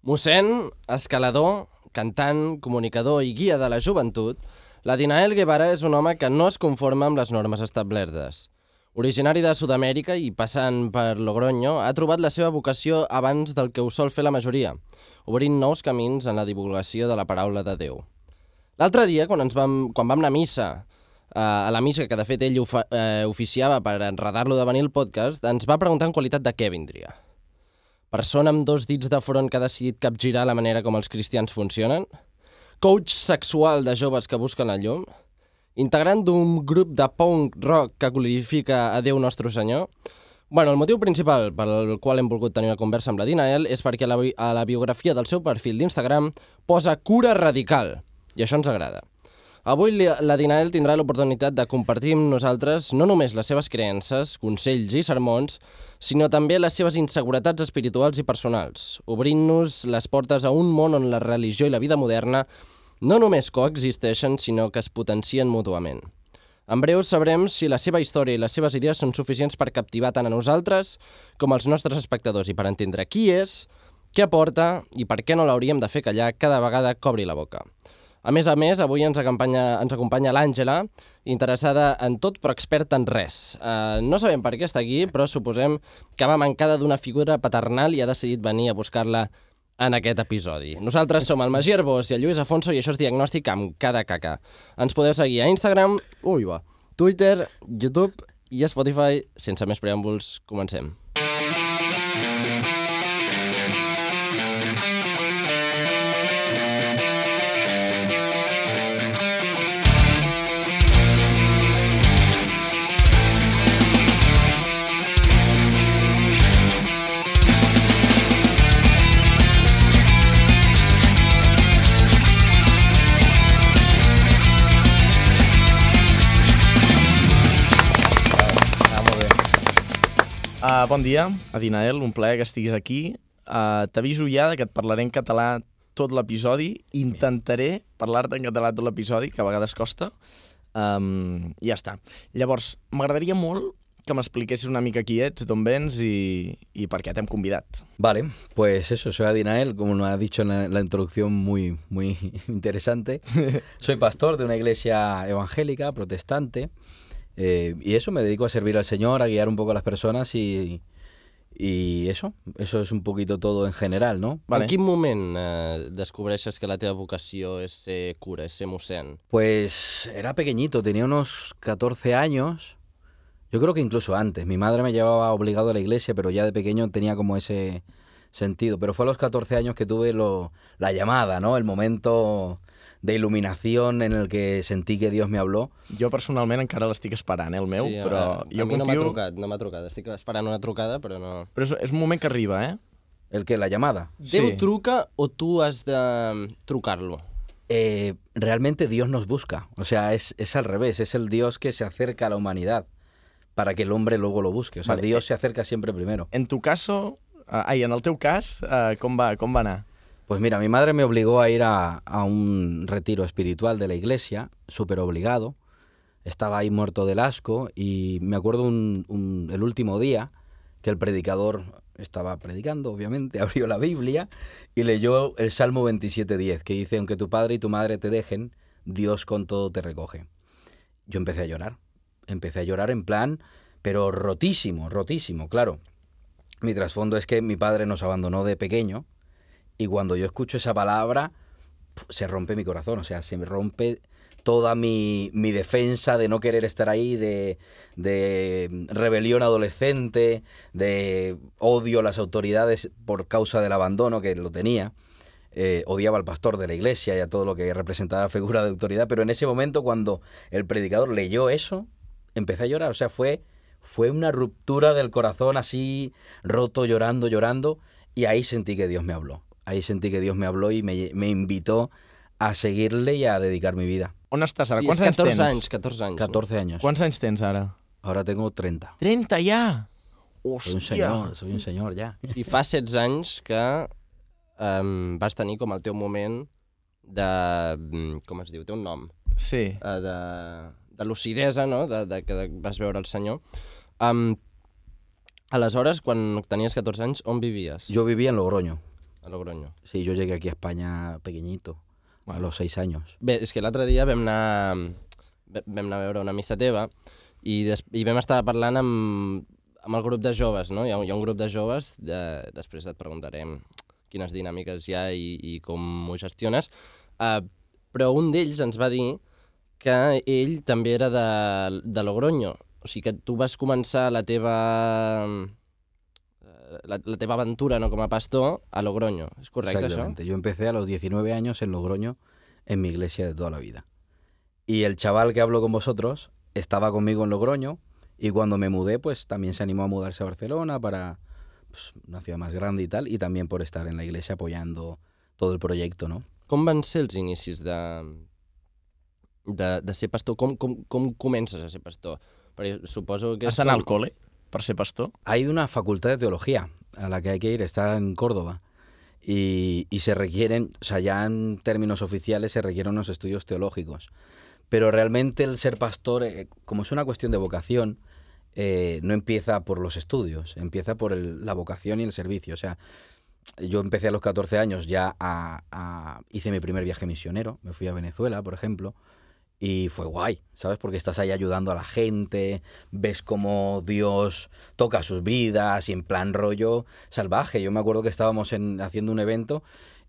Mossèn, escalador, cantant, comunicador i guia de la joventut, l'Adinael Guevara és un home que no es conforma amb les normes establertes. Originari de Sud-amèrica i passant per Logroño, ha trobat la seva vocació abans del que ho sol fer la majoria, obrint nous camins en la divulgació de la paraula de Déu. L'altre dia, quan, ens vam, quan vam anar a missa, eh, a la missa que de fet ell ofa, eh, oficiava per enredar-lo de venir al podcast, ens va preguntar en qualitat de què vindria. Persona amb dos dits de front que ha decidit capgirar la manera com els cristians funcionen? Coach sexual de joves que busquen la llum? Integrant d'un grup de punk rock que glorifica a Déu Nostre Senyor? Bueno, el motiu principal pel qual hem volgut tenir una conversa amb la Dinael és perquè a la, bi- a la biografia del seu perfil d'Instagram posa cura radical, i això ens agrada. Avui la Dinael tindrà l'oportunitat de compartir amb nosaltres no només les seves creences, consells i sermons, sinó també les seves inseguretats espirituals i personals, obrint-nos les portes a un món on la religió i la vida moderna no només coexisteixen, sinó que es potencien mútuament. En breu sabrem si la seva història i les seves idees són suficients per captivar tant a nosaltres com als nostres espectadors i per entendre qui és, què aporta i per què no l'hauríem de fer callar cada vegada que obri la boca. A més a més, avui ens acompanya, ens acompanya l'Àngela, interessada en tot però experta en res. Uh, no sabem per què està aquí, però suposem que va mancada d'una figura paternal i ha decidit venir a buscar-la en aquest episodi. Nosaltres som el Magí Arbós i el Lluís Afonso i això és Diagnòstic amb cada caca. Ens podeu seguir a Instagram, ui va, Twitter, YouTube i Spotify. Sense més preàmbuls, comencem. Ah, Uh, bon dia, Adinael, un plaer que estiguis aquí. Uh, T'aviso ja que et parlaré en català tot l'episodi. Intentaré parlar-te en català tot l'episodi, que a vegades costa. Um, ja està. Llavors, m'agradaria molt que m'expliquessis una mica qui ets, d'on vens i, i per què t'hem convidat. Vale, pues eso, soy Adinael, como nos ha dicho en la, la introducción muy, muy interesante. Soy pastor de una iglesia evangélica, protestante, eh, y eso, me dedico a servir al Señor, a guiar un poco a las personas y, y eso, eso es un poquito todo en general, ¿no? Vale. En quin moment eh, descobreixes que la teva vocació és ser cura, és ser mossèn? Pues era pequeñito, tenía unos 14 años. Yo creo que incluso antes. Mi madre me llevaba obligado a la iglesia, pero ya de pequeño tenía como ese sentido. Pero fue a los 14 años que tuve lo, la llamada, ¿no? El momento de en el que sentí que Dios me habló. Jo personalment encara l'estic esperant, eh, el meu, Sí, a- però a, jo a mi no m'ha trucat, no m'ha trucat. Estic esperant una trucada, però no... Però és, és un moment que arriba, eh? ¿El que La llamada. Déu Sí. truca o tu has de mm, trucar-lo? Eh, realmente Dios nos busca. O sea, es, es al revés. Es el Dios que se acerca a la humanidad para que el hombre luego lo busque. O sea, Vale, Dios se acerca siempre primero. En tu caso... Uh, ai, en el teu cas, uh, com, va, com va anar? Pues mira, mi madre me obligó a ir a, a un retiro espiritual de la iglesia, súper obligado. Estaba ahí muerto del asco y me acuerdo un- el último día que el predicador estaba predicando, obviamente, abrió la Biblia y leyó el Salmo 27.10, que dice, aunque tu padre y tu madre te dejen, Dios con todo te recoge. Yo empecé a llorar, empecé a llorar en plan, pero rotísimo, rotísimo, claro. Mi trasfondo es que mi padre nos abandonó de pequeño y cuando yo escucho esa palabra, se rompe mi corazón, o sea, se me rompe toda mi, mi defensa de no querer estar ahí, de, de rebelión adolescente, de odio a las autoridades por causa del abandono que lo tenía. Eh, odiaba al pastor de la iglesia y a todo lo que representaba la figura de autoridad, pero en ese momento cuando el predicador leyó eso, empecé a llorar, o sea, fue, fue una ruptura del corazón así, roto, llorando, llorando, y ahí sentí que Dios me habló. Ahí sentí que Dios me habló y me, me invitó a seguirle y a dedicar mi vida. On estàs ara? Sí, Quants anys 14 tens? anys, 14 anys. 14 años. Quants anys tens ara? Ahora tengo 30. 30 ja! Soy un Hòstia! señor, soy un señor ya. I fa 16 anys que um, vas tenir com el teu moment de... mm, com es diu? Té un nom. Sí. Uh, de, de lucidesa, no? De, de que vas veure el senyor. Um, aleshores, quan tenies 14 anys, on vivies? Yo vivía en Logroño. A Logroño. Sí, yo llegué aquí a España pequeñito, a los seis años. Bé, és que l'altre dia vam anar, vam anar a veure una missa teva i, des, i vam estar parlant amb, amb el grup de joves, no? Hi ha, un- hi ha un grup de joves, de, després et preguntarem quines dinàmiques hi ha i, i com ho gestiones, uh, però un d'ells ens va dir que ell també era de, de Logroño, o sigui que tu vas començar la teva la, la teva aventura no, com a pastor a Logroño, és correcte això? Exactamente. Yo empecé a los 19 años en Logroño, en mi iglesia de toda la vida. Y el chaval que hablo con vosotros estaba conmigo en Logroño y cuando me mudé, pues también se animó a mudarse a Barcelona para pues, una ciudad más grande y tal, y también por estar en la iglesia apoyando todo el proyecto, ¿no? Com van ser els inicis de, de, de ser pastor? Com, com, com comences a ser pastor? Perquè suposo que... Has d'anar com- al col·le per ser pastor? Hay una facultad de teología a la que hay que ir, está en Córdoba. Y, se requieren, o sea, ya en términos oficiales se requieren unos estudios teológicos. Pero realmente el ser pastor, eh, como es una cuestión de vocación, eh, no empieza por los estudios, empieza por la vocación y el servicio. O sea, yo empecé a los 14 años ya a- hice mi primer viaje misionero, me fui a Venezuela, por ejemplo, y fue guay, ¿sabes? Porque estás ahí ayudando a la gente, ves cómo Dios toca sus vidas y en plan rollo salvaje. Yo me acuerdo que estábamos en- haciendo un evento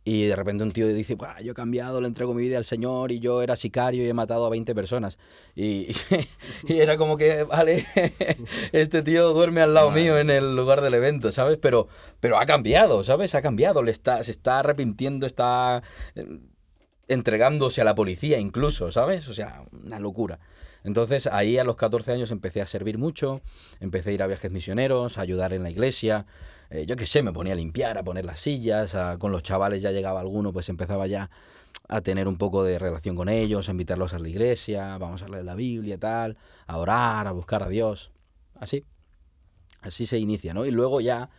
y de repente un tío dice, "Buah, yo he cambiado, le entrego mi vida al Señor y yo era sicario y he matado a 20 personas. Y, y era como que, vale, este tío duerme al lado mío en el lugar del evento, ¿sabes? Pero, pero ha cambiado, ¿sabes? Ha cambiado, le está, se está arrepintiendo, está eh, entregándose a la policía incluso, ¿sabes? O sea, una locura. Entonces ahí a los 14 años empecé a servir mucho, empecé a ir a viajes misioneros, a ayudar en la iglesia, eh, yo qué sé, me ponía a limpiar, a poner las sillas, a- con los chavales ya llegaba alguno, pues empezaba ya a tener un poco de relación con ellos, a invitarlos a la iglesia, vamos a leer la Biblia, tal, a orar, a buscar a Dios, así. Así se inicia, ¿no? Y luego ya,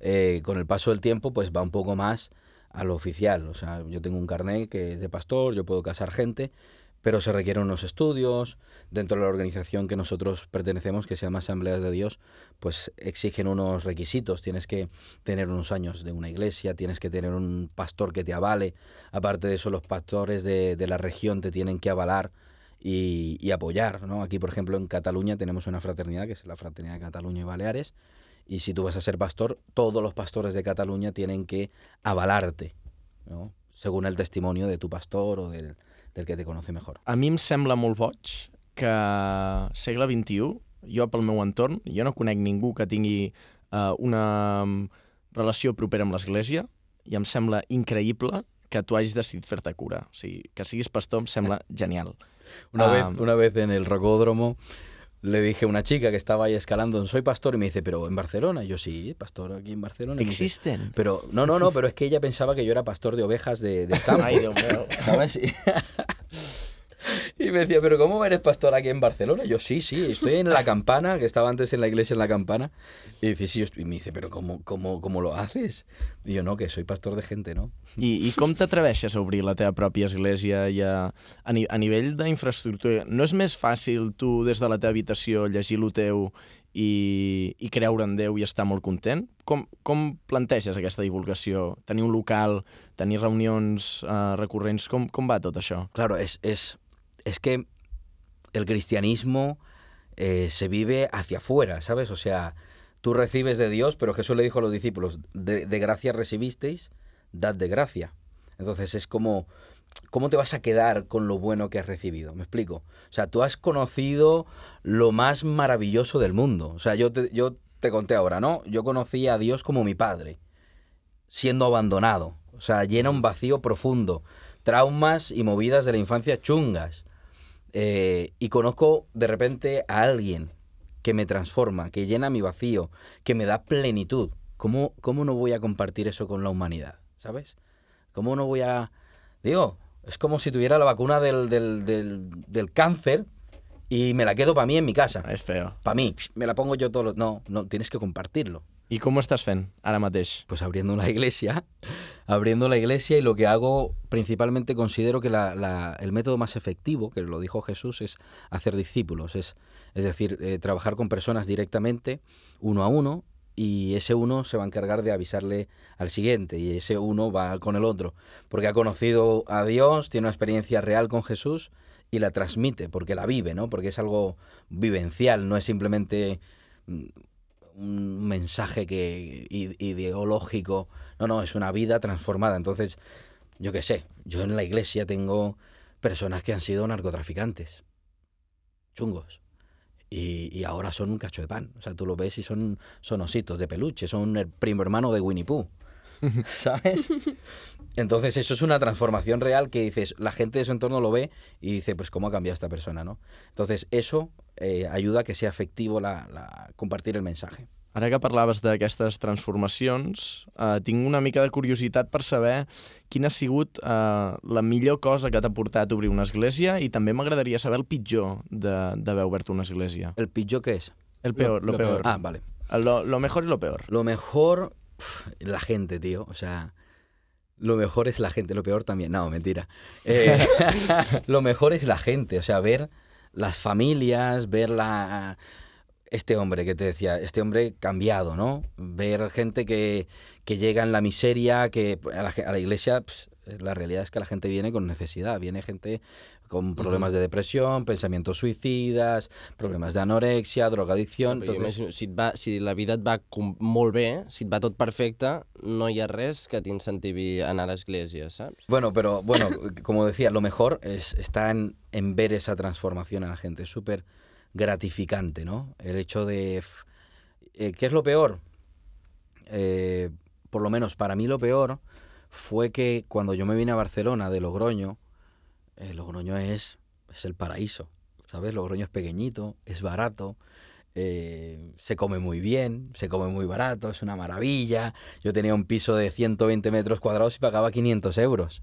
eh, con el paso del tiempo, pues va un poco más a lo oficial. O sea, yo tengo un carnet que es de pastor, yo puedo casar gente, pero se requieren unos estudios. Dentro de la organización que nosotros pertenecemos, que se llama Asambleas de Dios, pues exigen unos requisitos. Tienes que tener unos años de una iglesia, tienes que tener un pastor que te avale. Aparte de eso, los pastores de, la región te tienen que avalar y, y apoyar. ¿no? Aquí, por ejemplo, en Cataluña tenemos una fraternidad, que es la Fraternidad de Cataluña y Baleares, y si tú vas a ser pastor, todos los pastores de Cataluña tienen que avalarte, ¿no? según el testimonio de tu pastor o del, del que te conoce mejor. A mi em sembla molt boig que segle XXI, jo pel meu entorn, jo no conec ningú que tingui uh, una mm, relació propera amb l'Església i em sembla increïble que tu hagis decidit fer-te cura. O sigui, que siguis pastor em sembla genial. Una, Ah. vez, una vez en el rocódromo le dije a una chica que estaba ahí escalando, soy pastor, y me dice, pero en Barcelona. Y yo, sí, pastor aquí en Barcelona. Y me dice, Existen. Pero, no, no, no, pero es que ella pensaba que yo era pastor de ovejas de, del campo. Déu meu. ¿sabes? Y, me decía, pero ¿cómo eres pastor aquí en Barcelona? Y yo, sí, sí, estoy en la campana, que estaba antes en la iglesia en la campana. Y, dice, sí, yo estoy-". y me dice, pero ¿cómo, cómo, ¿cómo lo haces? Y yo, no, que soy pastor de gente, ¿no? I, I com t'atreveixes a obrir la teva pròpia església i a, a, ni, a nivell d'infraestructura? No és més fàcil tu des de la teva habitació llegir lo teu i, i creure en Déu i estar molt content? Com, com planteges aquesta divulgació? Tenir un local, tenir reunions uh, recurrents, com, com va tot això? Claro, es, es, es que el cristianismo eh, se vive hacia afuera, ¿sabes? O sea, tú recibes de Dios, pero Jesús le dijo a los discípulos, de, de gracia recibisteis, dad de gracia. Entonces es como, ¿cómo te vas a quedar con lo bueno que has recibido? ¿Me explico? O sea, tú has conocido lo más maravilloso del mundo. O sea, yo te, yo te conté ahora, ¿no? Yo conocí a Dios como mi padre, siendo abandonado. O sea, llena un vacío profundo, traumas y movidas de la infancia chungas. Eh, y conozco de repente a alguien que me transforma, que llena mi vacío, que me da plenitud. ¿Cómo, ¿Cómo no voy a compartir eso con la humanidad? ¿Sabes? ¿Cómo no voy a...? Digo, es como si tuviera la vacuna del, del, del, del cáncer y me la quedo para mí en mi casa. És feo. Para mí, me la pongo yo todos los... No, no, tienes que compartirlo. I com ho estàs fent? Pues abriendo la iglesia, abriendo la iglesia y lo que hago principalmente considero que la- el método más efectivo, que lo dijo Jesús, es hacer discípulos, es, es decir, eh, trabajar con personas directamente, uno a uno, y ese uno se va a encargar de avisarle al siguiente y ese uno va con el otro, porque ha conocido a Dios, tiene una experiencia real con Jesús y la transmite, porque la vive, ¿no? Porque es algo vivencial, no es simplemente mm, un mensaje que ideológico, no, no, es una vida transformada. Entonces, yo qué sé, yo en la iglesia tengo personas que han sido narcotraficantes, chungos, y, ahora son un cacho de pan. O sea, tú lo ves y son, son ositos de peluche, son el primo hermano de Winnie Pooh. ¿Sabes? Entonces eso es una transformación real que dices, la gente de su entorno lo ve y dice, pues cómo ha cambiado esta persona, ¿no? Entonces eso eh, ayuda a que sea efectivo la, la, compartir el mensaje. Ara que parlaves d'aquestes transformacions, eh, tinc una mica de curiositat per saber quina ha sigut eh, la millor cosa que t'ha portat a obrir una església i també m'agradaria saber el pitjor d'haver obert una església. ¿El pitjor qué es? El peor, lo, lo, lo peor. peor. Ah, vale. Lo, lo mejor y lo peor. Lo mejor, la gente, tío. O sea, lo mejor es la gente, lo peor también. No, mentira. Eh, lo mejor es la gente, o sea, ver las familias, ver la este hombre que te decía, este hombre cambiado, ¿no? Ver gente que, que llega en la miseria, que a la, a la iglesia, pues, la realidad es que la gente viene con necesidad, viene gente con problemes de depressió, pensaments suïcides, problemes d'anorèxia, drogadicció... No, entonces... si, et va, si la vida et va molt bé, si et va tot perfecte, no hi ha res que t'incentivi a anar a l'església, saps? Bueno, pero, bueno, como decía, lo mejor es, está en, en ver esa transformación en la gente. Es súper gratificante, ¿no? El hecho de... Eh, ¿Qué es lo peor? Eh, por lo menos para mí lo peor fue que cuando yo me vine a Barcelona de Logroño, eh, Logroño es, es el paraíso, ¿sabes? Logroño es pequeñito, es barato, eh, se come muy bien, se come muy barato, es una maravilla. Yo tenía un piso de 120 metros cuadrados y pagaba 500 euros.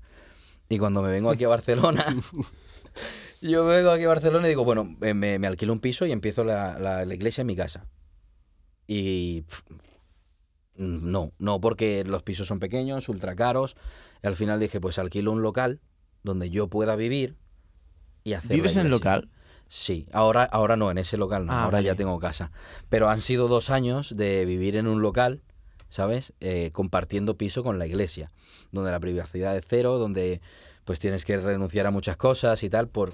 Y cuando me vengo aquí a Barcelona, yo vengo aquí a Barcelona y digo, bueno, me, me alquilo un piso y empiezo la, la, la iglesia en mi casa. Y pff, no, no, porque los pisos son pequeños, ultra caros. Y al final dije, pues alquilo un local donde yo pueda vivir y hacer. ¿Vives en local? Sí, ahora, ahora no, en ese local no, Ah, ahora vale. ya tengo casa. Pero han sido dos años de vivir en un local, ¿sabes? Eh, compartiendo piso con la iglesia, donde la privacidad es cero, donde pues tienes que renunciar a muchas cosas y tal por,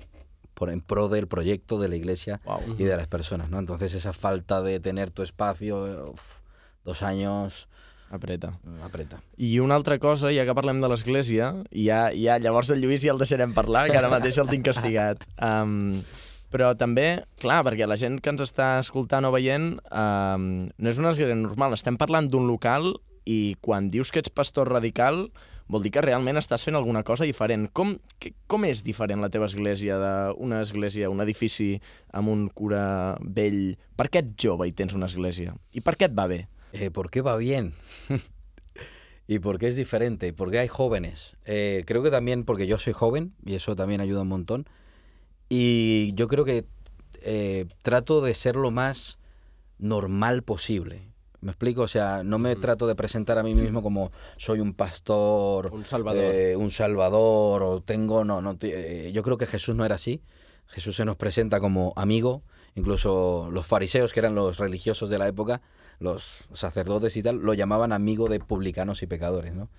por en pro del proyecto de la iglesia Wow. y de las personas, ¿no? Entonces esa falta de tener tu espacio, uf, dos años, Apreta. apreta. I una altra cosa, ja que parlem de l'església, ja, ja llavors el Lluís ja el deixarem parlar, que ara mateix el tinc castigat. Um, però també, clar, perquè la gent que ens està escoltant o veient um, no és una església normal, estem parlant d'un local i quan dius que ets pastor radical vol dir que realment estàs fent alguna cosa diferent. Com, que, com és diferent la teva església d'una església, un edifici amb un cura vell? Per què ets jove i tens una església? I per què et va bé? Eh, ¿Por qué va bien? ¿Y por qué es diferente? ¿Y por qué hay jóvenes? Eh, creo que también porque yo soy joven y eso también ayuda un montón. Y yo creo que eh, trato de ser lo más normal posible. ¿Me explico? O sea, no me trato de presentar a mí mismo como soy un pastor, Un salvador. eh, un salvador o tengo... No, no, eh, yo creo que Jesús no era así. Jesús se nos presenta como amigo. Incluso los fariseos, que eran los religiosos de la época, los sacerdotes y tal, lo llamaban amigo de publicanos y pecadores, ¿no?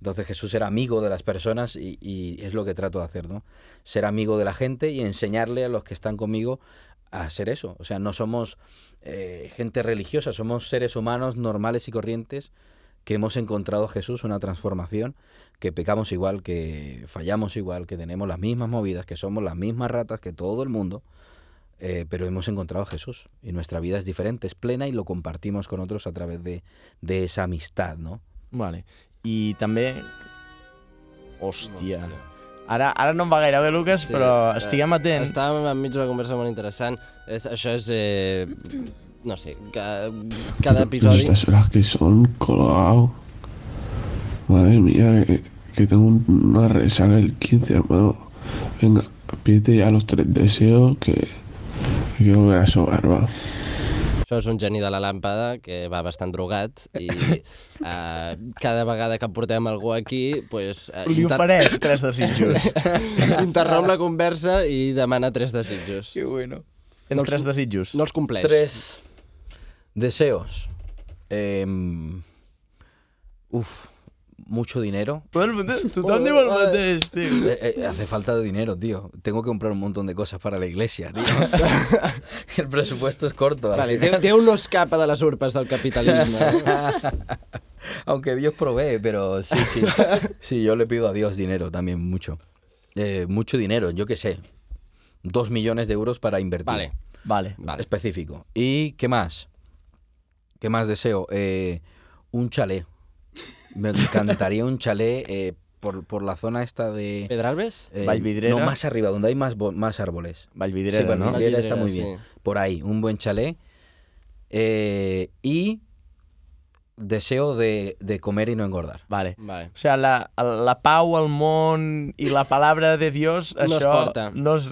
Entonces Jesús era amigo de las personas y, es lo que trato de hacer, ¿no? Ser amigo de la gente y enseñarle a los que están conmigo a hacer eso. O sea, no somos eh, gente religiosa, somos seres humanos normales y corrientes que hemos encontrado a Jesús una transformación, que pecamos igual, que fallamos igual, que tenemos las mismas movidas, que somos las mismas ratas que todo el mundo, eh, pero hemos encontrado a Jesús y nuestra vida es diferente, es plena y lo compartimos con otros a través de, de esa amistad, ¿no? Vale. I també... Hòstia. Ara, ara no em va gaire bé, Lucas, sí, però estiguem atents. Estàvem enmig d'una conversa molt interessant. És, això és... Eh, no sé, ca, cada episodi... Estas horas que son, colgado. Madre mía, que, que tengo un- una resaca el 15, hermano. Venga, pídete ya los tres deseos que, que quiero ver a sobar, va. Això és un geni de la làmpada que va bastant drogat i eh, cada vegada que portem algú aquí pues, eh, Li ofereix tres desitjos. interromp la conversa i demana tres desitjos. Qué bueno. Tens tres desitjos. No els compleix. Tres deseos. Em, uf, mucho dinero. Eh, eh, hace falta dinero, tío. Tengo que comprar un montón de cosas para la iglesia, tío. El presupuesto es corto. al Vale. Déu, Déu no escapa de les urpes del capitalisme. No? Aunque Dios provee, pero sí, sí. Sí, yo le pido a Dios dinero también, mucho. Eh, mucho dinero, yo qué sé. Dos millones de euros para invertir. Vale, Vale. vale. Específico. ¿Y qué más? ¿Qué más deseo? Eh, un chalet. Me encantaría un chalet eh, por, por la zona esta de... Pedralbes? eh. No, más arriba, donde hay más, bo- más árboles. Vallvidrera, sí, no? Vallvidrera está muy bien. Por ahí, un buen chalet. Eh, y deseo de, de comer y no engordar. Vale. Vale. O sea, la, la pau al món i la palabra de Dios, No es això... porta. No es,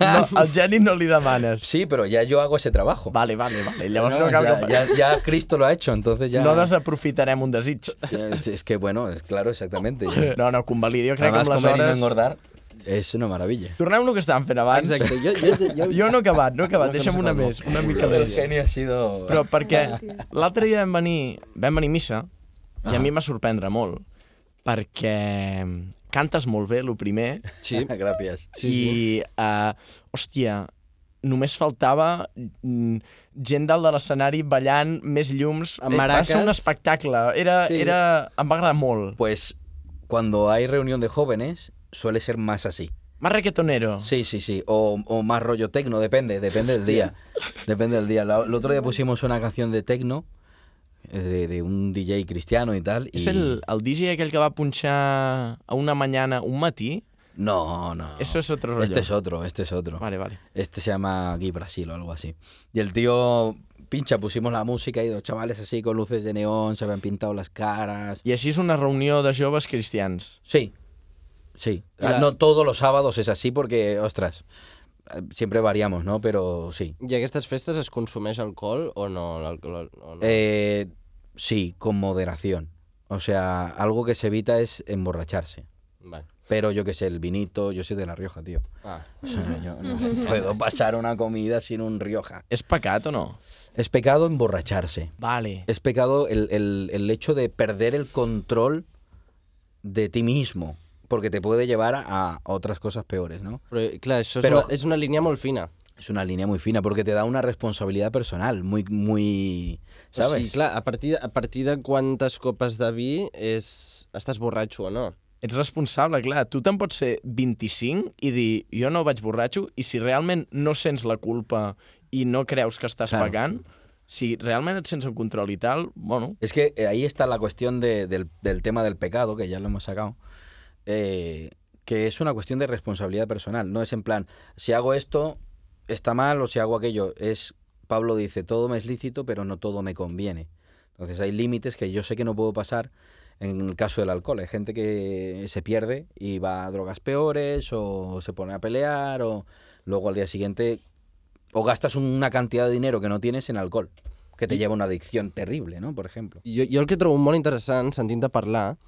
no, al geni no li demanes. Sí, pero ya yo hago ese trabajo. Vale, vale, vale. Llavors no, No, cal ya, que... ya- ya Cristo lo ha hecho, entonces ya... No desaprofitarem un desig. Es, es que bueno, es claro, exactamente. No, no, convalido. Jo crec Además, que amb les comer y no hores... engordar es una maravilla. Tornem al que estàvem fent abans. Exacte. Jo, jo, jo, Jo no he acabat, no he acabat. No, que Deixa'm una més, una mica més. genio ha sido... Però perquè l'altre dia vam venir, vam venir a missa i a mi em va sorprendre molt perquè cantes molt bé, el primer, Sí. Gracias. Sí, i, uh, hòstia, només faltava mm, gent dalt de l'escenari ballant, més llums. Amb Eh, Va ser un espectacle. Era, Sí. era, em va agradar molt. Pues cuando hay reunión de jóvenes suele ser más así. Más reggaetonero. Sí, sí, sí. O, o más rollo tecno, depende, depende del día. Depende del día. La- El otro día pusimos una canción de tecno, eh, de, de un DJ cristiano y tal. És y- el, el DJ aquell que va punxar a una mañana, un matí? No, no. Eso es otro rollo. Este es otro, este es otro. Vale, vale. Este se llama Guy Brasil o algo así. Y el tío pincha, pusimos la música y los chavales así con luces de neón, se habían pintado las caras. I així és una reunió de joves cristians. Sí, sí. La- Ah, No todos los sábados es así porque, ostras, eh, siempre variamos, ¿no? Pero sí. I aquestes festes es consumeix alcohol o no? O no? Eh, sí, con moderación. O sea, algo que se evita es emborracharse. Vale. Pero yo que sé, el vinito, yo soy de La Rioja, tío. Ah. O sea, yo no puedo pasar una comida sin un Rioja. És pecat o no? Es pecado emborracharse. Vale. Es pecado el, el- el hecho de perder el control de ti mismo, porque te puede llevar a, otras cosas peores, ¿no? Però, clar, això és, Però- una, és una línia molt fina. Es una línea muy fina porque te da una responsabilidad personal muy, muy, ¿sabes? O sigui, clar, a partir, a partir de quantes copes de vi és... estàs borratxo o no? Ets responsable, clar. Tu te'n pots ser 25 i dir, jo no vaig borratxo, i si realment no sents la culpa i no creus que estàs Claro. pagant, si realment et sents en control i tal, bueno, Es que eh, ahí está la cuestión de- del, del tema del pecado, que ya lo hemos sacado, eh, que es una cuestión de responsabilidad personal. No es en plan, si hago esto, está mal, o si hago aquello. Es, Pablo dice, todo me es lícito, pero no todo me conviene. Entonces hay límites que yo sé que no puedo pasar en el caso del alcohol. Hay gente que se pierde y va a drogas peores, o se pone a pelear, o luego al día siguiente, o gastas una cantidad de dinero que no tienes en alcohol, que te lleva a una adicción terrible, ¿no? Por ejemplo. Jo, jo el que trobo molt interessant, sentint-te parlar,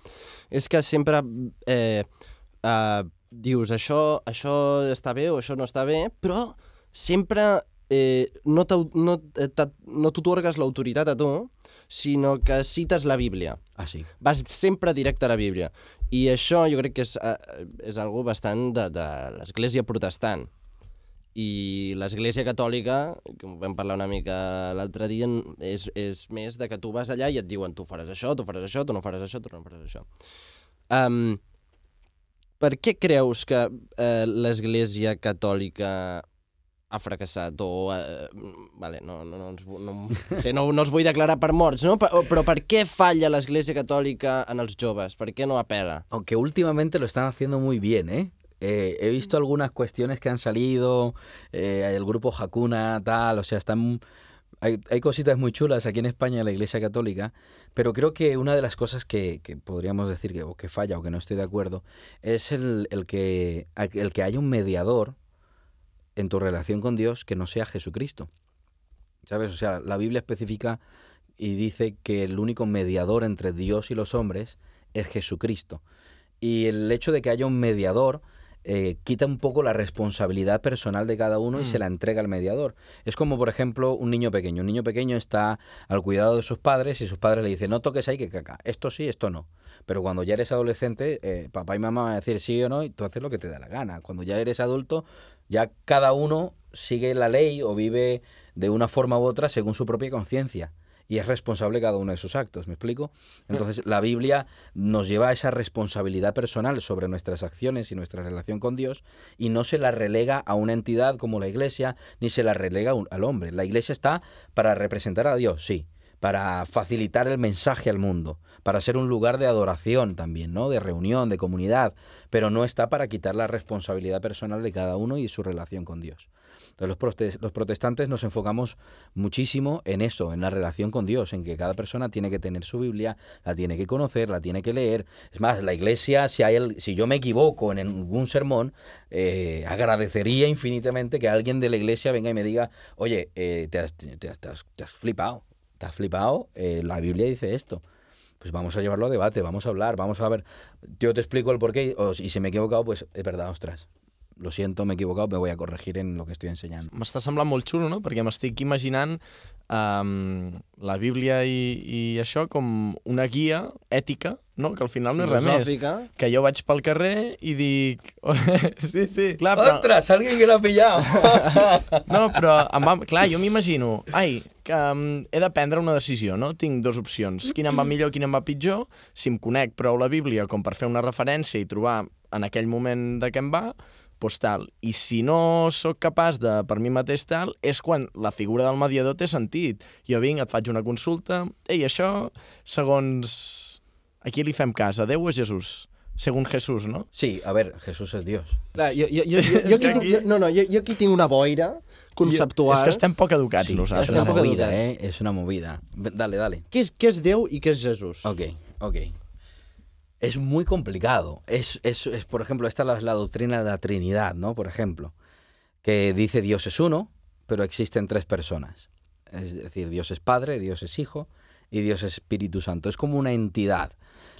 és que sempre eh, eh, dius això, això està bé o això no està bé, però sempre eh, no t'au- no eh, no t'otorgues l'autoritat a tu, sinó que cites la Bíblia. Así. Vas sempre directe a la Bíblia. I això jo crec que és, eh, és algo bastant de, de l'Església protestant. I l'Església catòlica, ho vam parlar una mica l'altre dia, és, és més de que tu vas allà i et diuen tu faràs això, tu faràs això, tu no faràs això, tu no faràs això. Um, per què creus que eh, l'Església catòlica ha fracassat o... Eh, vale, no, no, no, ens, no, sí, no, no els vull declarar per morts, no? Però, però per què falla l'Església catòlica en els joves? Per què no apela? Aunque últimamente lo están haciendo muy bien, ¿eh? Eh, he visto algunas cuestiones que han salido, eh, el grupo Hakuna, tal, o sea, están... Hay, hay cositas muy chulas aquí en España en la Iglesia Católica, pero creo que una de las cosas que, que podríamos decir que, o que falla o que no estoy de acuerdo es el, el que, el que haya un mediador en tu relación con Dios que no sea Jesucristo. ¿Sabes? O sea, la Biblia especifica y dice que el único mediador entre Dios y los hombres es Jesucristo. Y el hecho de que haya un mediador eh, quita un poco la responsabilidad personal de cada uno y Mm. se la entrega al mediador. Es como, por ejemplo, un niño pequeño. Un niño pequeño está al cuidado de sus padres y sus padres le dicen, no toques ahí que caca. Esto sí, esto no. Pero cuando ya eres adolescente, eh, papá y mamá van a decir sí o no y tú haces lo que te da la gana. Cuando ya eres adulto, ya cada uno sigue la ley o vive de una forma u otra según su propia conciencia. Y es responsable cada uno de sus actos, ¿me explico? Entonces la Biblia nos lleva a esa responsabilidad personal sobre nuestras acciones y nuestra relación con Dios y no se la relega a una entidad como la iglesia ni se la relega un- al hombre. La iglesia está para representar a Dios, sí, para facilitar el mensaje al mundo, para ser un lugar de adoración también, ¿no? De reunión, de comunidad, pero no está para quitar la responsabilidad personal de cada uno y su relación con Dios. Entonces, los, protes- los protestantes nos enfocamos muchísimo en eso, en la relación con Dios, en que cada persona tiene que tener su Biblia, la tiene que conocer, la tiene que leer. Es más, la iglesia, si, hay el- si yo me equivoco en algún sermón, eh, agradecería infinitamente que alguien de la iglesia venga y me diga, oye, eh, te, has, flipado, te has flipado, eh, la Biblia dice esto. Pues vamos a llevarlo a debate, vamos a hablar, vamos a ver. Yo te explico el porqué o- y si me he equivocado, pues es verdad, ostras. Lo siento, me he equivocado, me voy a corregir en lo que estoy enseñando. M'està semblant molt xulo, no? Perquè m'estic imaginant um, la Bíblia i, i això com una guia ètica, no? Que al final no és res més. Que jo vaig pel carrer i dic... sí, sí. Clar, però... ¡Ostras! ¡Alguien que lo ha pillado! No, però, em va... clar, jo m'imagino, ai, que um, he de prendre una decisió, no? Tinc dues opcions. Quina em va millor, quina em va pitjor. Si em conec prou la Bíblia com per fer una referència i trobar en aquell moment de què em va, doncs tal. I si no sóc capaç de, per mi mateix tal, és quan la figura del mediador té sentit. Jo vinc, et faig una consulta, ei, això, segons... A qui li fem cas? A Déu o a Jesús? Segons Jesús, no? Sí, a ver, Jesús es Dios. Clar, jo, jo, jo, jo, jo, aquí, tinc- jo, no, no, jo, jo aquí tinc una boira conceptual. És que estem poc educats Sí, nosaltres. es una Estem poc movida, educats. ¿eh? Es una movida. Dale, dale. Què és, què és Déu i què és Jesús? Ok, ok. Es muy complicado. Es, es, es, por ejemplo, esta es la, doctrina de la Trinidad, ¿no? Por ejemplo, que dice Dios es uno, pero existen tres personas. Es decir, Dios es Padre, Dios es Hijo y Dios es Espíritu Santo. Es como una entidad.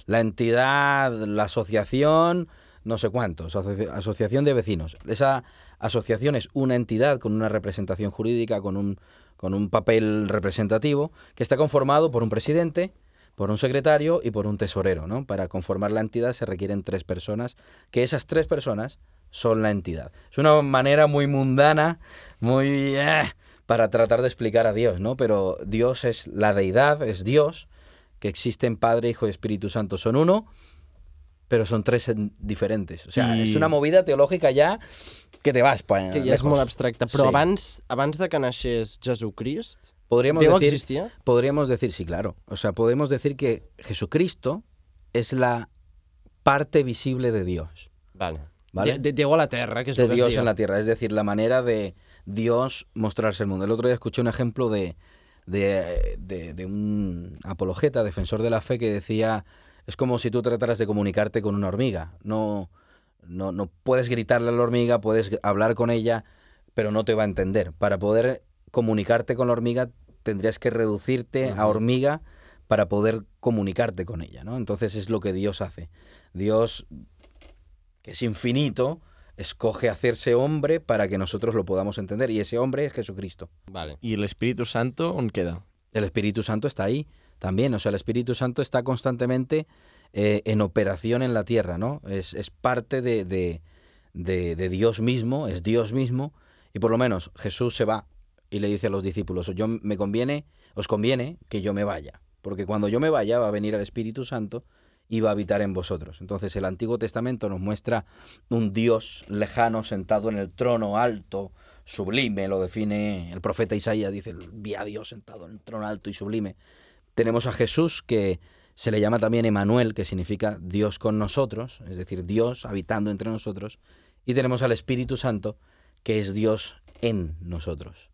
La entidad, la asociación, no sé cuántos, asoci- asociación de vecinos. Esa asociación es una entidad con una representación jurídica, con un, con un papel representativo, que está conformado por un presidente, por un secretario y por un tesorero, ¿no? Para conformar la entidad se requieren tres personas, que esas tres personas son la entidad. Es una manera muy mundana, muy... eh, para tratar de explicar a Dios, ¿no? Pero Dios es la deidad, es Dios, que existen Padre, Hijo y Espíritu Santo. Son uno, pero son tres en- diferentes. O sea, Y- es una movida teológica ya que te vas pa Que ja és molt abstracte. Però Sí. abans, abans de que naixés Jesucrist, Podríamos decir, existia? Podríamos decir, sí, claro. O sea, podemos decir que Jesucristo es la parte visible de Dios. Vale. Vale. De, de Déu a la terra, que és de que es Dios en la tierra, es decir, la manera de Dios mostrarse al mundo. El otro día escuché un ejemplo de, de, de- de un apologeta, defensor de la fe, que decía, es como si tú trataras de comunicarte con una hormiga. No, no, no puedes gritarle a la hormiga, puedes hablar con ella, pero no te va a entender. Para poder comunicarte con la hormiga, tendrías que reducirte a hormiga para poder comunicarte con ella, ¿no? Entonces es lo que Dios hace. Dios, que es infinito, escoge hacerse hombre para que nosotros lo podamos entender. Y ese hombre es Jesucristo. Vale. I l'Espíritu Santo on queda? El Espíritu Santo está ahí también. O sea, el Espíritu Santo está constantemente eh, en operación en la tierra, ¿no? Es, es parte de, de- de- de Dios mismo, es Dios mismo. Y por lo menos Jesús se va y le dice a los discípulos, yo me conviene, os conviene que yo me vaya. Porque cuando yo me vaya va a venir el Espíritu Santo y va a habitar en vosotros. Entonces el Antiguo Testamento nos muestra un Dios lejano sentado en el trono alto, sublime, lo define el profeta Isaías, dice, vi a Dios sentado en el trono alto y sublime. Tenemos a Jesús que se le llama también Emanuel, que significa Dios con nosotros, es decir, Dios habitando entre nosotros. Y tenemos al Espíritu Santo, que es Dios en nosotros.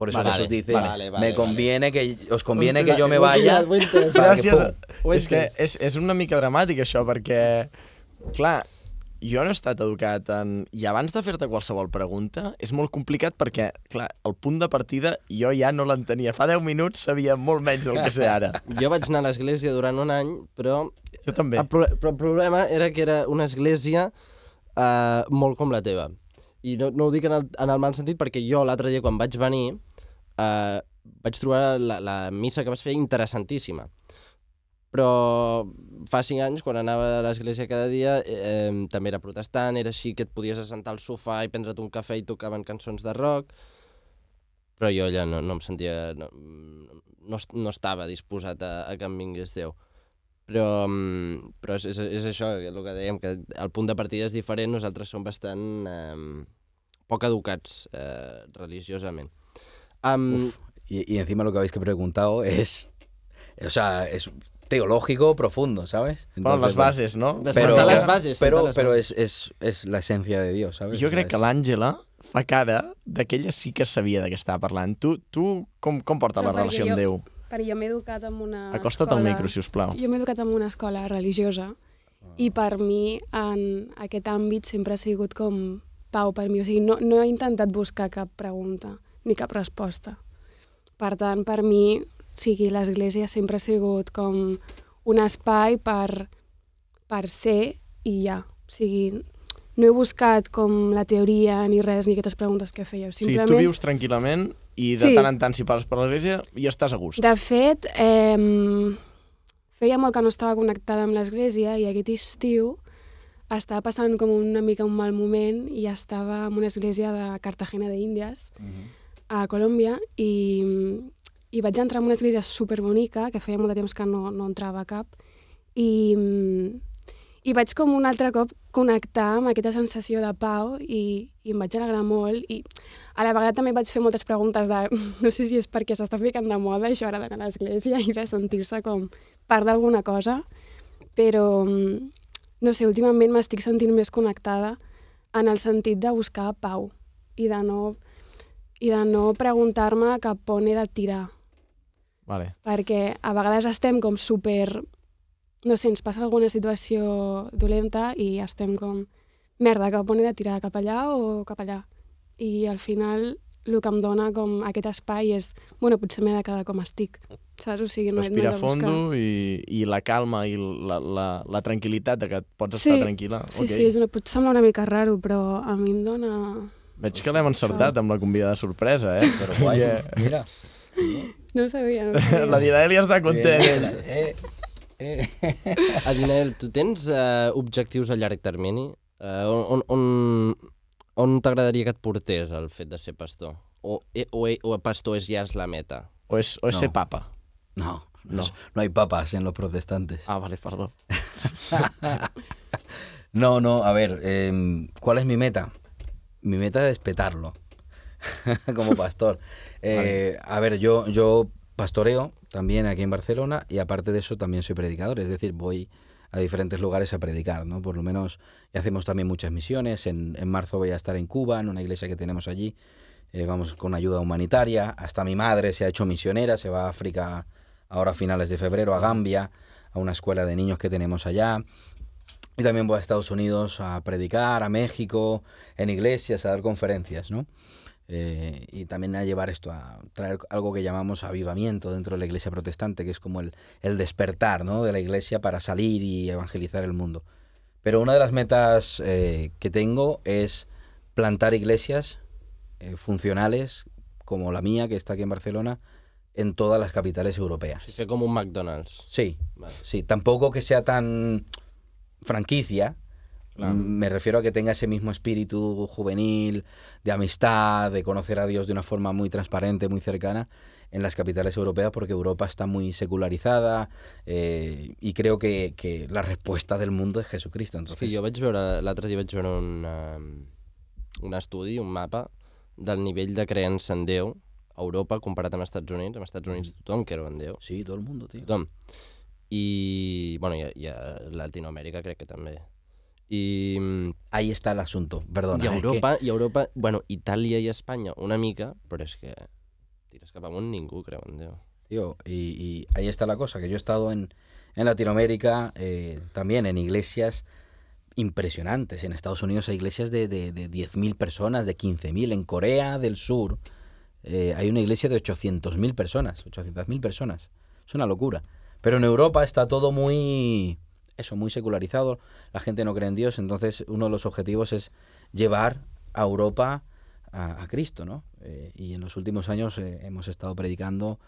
Por eso Vale, Jesús dice, vale, vale, me conviene que os conviene que yo me vaya. Gràcies. És que és, és una mica dramàtic això, perquè, clar, jo no he estat educat en... I abans de fer-te qualsevol pregunta, és molt complicat perquè, clar, el punt de partida jo ja no l'entenia. Fa 10 minuts sabia molt menys del que sé ara. Jo vaig anar a l'església durant un any, però Jo també. el, pro però el problema era que era una església uh, molt com la teva. I no, no ho dic en el, en el mal sentit perquè jo l'altre dia quan vaig venir uh, vaig trobar la, la missa que vas fer interessantíssima. Però fa cinc anys, quan anava a l'església cada dia, eh, també era protestant, era així que et podies assentar al sofà i prendre't un cafè i tocaven cançons de rock, però jo allà no, no em sentia... No, no, no estava disposat a, a que em vingués Déu. Però, mm, però és, és, és això, el que dèiem, que el punt de partida és diferent, nosaltres som bastant eh, poc educats eh, religiosament. Um, y, y encima lo que habéis que preguntado es, o sea, es teológico profundo, ¿sabes? Bueno, les bases, no? De Pero, sentar les bases, pero, les pero bases. es, es, es la esencia de Dios, ¿sabes? Jo crec que l'Àngela fa cara d'aquella sí que sabia de què estava parlant. Tu, tu com, com porta Però la relació perquè amb jo- Déu? Perquè jo m'he educat en una Acosta't escola... al micro, si us plau. Jo m'he educat en una escola religiosa i per mi en aquest àmbit sempre ha sigut com pau per mi. O sigui, no, no he intentat buscar cap pregunta ni cap resposta. Per tant, per mi, sigui, l'església sempre ha sigut com un espai per, per ser i ja. O sigui, no he buscat com la teoria ni res, ni aquestes preguntes que fèieu. Simplement... tu vius tranquil·lament i de Sí. tant en tant si passes per l'església i estàs a gust. De fet, eh, feia molt que no estava connectada amb l'església i aquest estiu estava passant com una mica un mal moment i estava en una església de Cartagena de Índies, a Colòmbia, i, i vaig entrar en una església superbonica, que feia molt de temps que no, no entrava cap, i, i vaig com un altre cop connectar amb aquesta sensació de pau i, i em vaig alegrar molt i a la vegada també vaig fer moltes preguntes de no sé si és perquè s'està ficant de moda això ara d'anar a l'església i de sentir-se com part d'alguna cosa, però no sé, últimament m'estic sentint més connectada en el sentit de buscar pau i de no, i de no preguntar-me cap on he de tirar Vale. perquè a vegades estem com super... No sé, ens passa alguna situació dolenta i estem com... Merda, cap on he de tirar? Cap allà o cap allà? I al final el que em dona com aquest espai és... Bueno, potser m'he de quedar com estic, saps? O sigui, no, no he de buscar... fondo i, i la calma i la, la, la tranquil·litat de que pots Sí, estar tranquil·la. Sí, Ok. sí, és una, pot semblar una mica raro, però a mi em dona... Veig que l'hem encertat amb la convidada sorpresa, eh? Pero guay, Yeah. mira. No ho sabia, no ho sabia. La Dinaelia està content. Eh, eh, eh. Adinael, tu tens uh, objectius a llarg termini? Uh, on on, on t'agradaria que et portés el fet de ser pastor? O, eh, o, eh, o pastor és ja és la meta? O és, o és No. ser papa? No, No. no, no hay papas en los protestantes. Ah, vale, perdó. No, no, a ver, em, ¿cuál es mi meta? Mi meta es petarlo como pastor. Eh, A ver, yo, yo pastoreo también aquí en Barcelona y aparte de eso también soy predicador, es decir, voy a diferentes lugares a predicar, ¿no? Por lo menos y hacemos también muchas misiones. En, en marzo voy a estar en Cuba, en una iglesia que tenemos allí. Eh, vamos con ayuda humanitaria. Hasta mi madre se ha hecho misionera, se va a África ahora a finales de febrero, a Gambia, a una escuela de niños que tenemos allá. Y también voy a Estados Unidos a predicar, a México, en iglesias, a dar conferencias, ¿no? Eh, y también a llevar esto, a traer algo que llamamos avivamiento dentro de la iglesia protestante, que es como el, el despertar ¿no? de la iglesia para salir y evangelizar el mundo. Pero una de las metas eh, que tengo es plantar iglesias eh, funcionales, como la mía, que está aquí en Barcelona, en todas las capitales europeas. Fer com un McDonald's. Sí, Vale. sí, tampoco que sea tan franquicia. Claro. Mm, Me refiero a que tenga ese mismo espíritu juvenil, de amistad, de conocer a Dios de una forma muy transparente, muy cercana en las capitales europeas, porque Europa está muy secularizada eh, y creo que, que la respuesta del mundo es Jesucristo. Entonces, que jo vaig veure, l'altre dia vaig veure un, uh, un estudi, un mapa, del nivell de creença en Déu a Europa comparat amb els Estats Units. Amb els Estats Units tothom creu en Déu. Sí, todo el mundo, tío. Tothom. I, bueno, i, i a Latinoamèrica crec que també. I, mm, Ahí está el asunto, perdona. i a es que- Europa, i a Europa, bueno, Itàlia i Espanya una mica, però és que tires cap amunt ningú creu en Déu. Tío, y, y ahí está la cosa, que yo he estado en, en Latinoamérica, eh, también en iglesias impresionantes. En Estados Unidos hay iglesias de, de, de 10.000 personas, de 15.000. En Corea del Sur eh, hay una iglesia de 800.000 personas, 800.000 personas. Es una locura. Pero en Europa está todo muy eso, muy secularizado, la gente no cree en Dios, entonces uno de los objetivos es llevar a Europa a, a Cristo, ¿no? Eh, y en los últimos años eh, hemos estado predicando,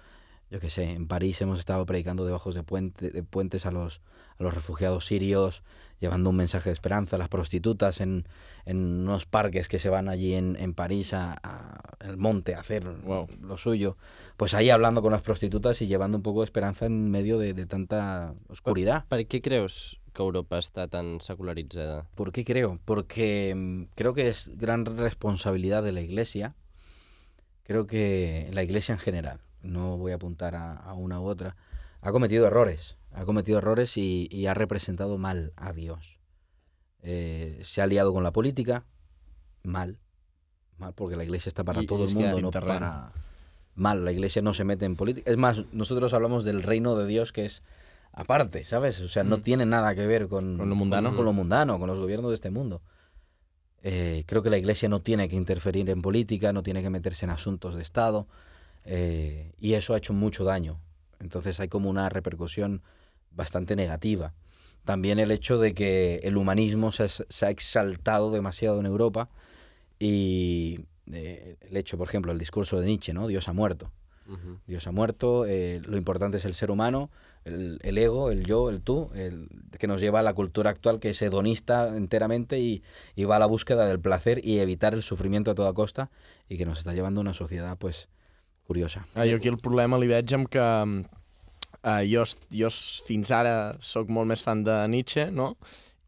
yo qué sé, en París hemos estado predicando debajo de, puente, de puentes a los, a los refugiados sirios, llevando un mensaje de esperanza a las prostitutas en, en unos parques que se van allí en, en París a, a el monte a hacer Wow. lo suyo. Pues ahí hablando con las prostitutas y llevando un poco de esperanza en medio de, de tanta oscuridad. Per què creus que Europa està tan secularitzada? ¿Por qué creo? Porque mm, creo que es gran responsabilidad de la Iglesia. Creo que la Iglesia en general, no voy a apuntar a, a una u otra, ha cometido errores. Ha cometido errores y, y ha representado mal a Dios. Eh, se ha liado con la política, mal. Mal, porque la Iglesia está para Y- todo y el mundo, no terreno. para... Mal, la Iglesia no se mete en política. Es más, nosotros hablamos del reino de Dios que es aparte, ¿sabes? O sea, no Mm. tiene nada que ver con, Con lo mundano. con, lo mundano, con los gobiernos de este mundo. Eh, creo que la Iglesia no tiene que interferir en política, no tiene que meterse en asuntos de Estado, eh, y eso ha hecho mucho daño. Entonces hay como una repercusión bastante negativa. También el hecho de que el humanismo se, ha- se ha exaltado demasiado en Europa y eh, el hecho, por ejemplo, el discurso de Nietzsche, ¿no? Dios ha muerto. Ujú. Dios ha muerto, eh, lo importante es el ser humano, el, el ego, el yo, el tú, el, que nos lleva a la cultura actual que es hedonista enteramente y, y va a la búsqueda del placer y evitar el sufrimiento a toda costa y que nos está llevando a una sociedad pues curiosa. Ah, jo aquí el problema li veig amb que uh, jo, jo fins ara sóc molt més fan de Nietzsche, no?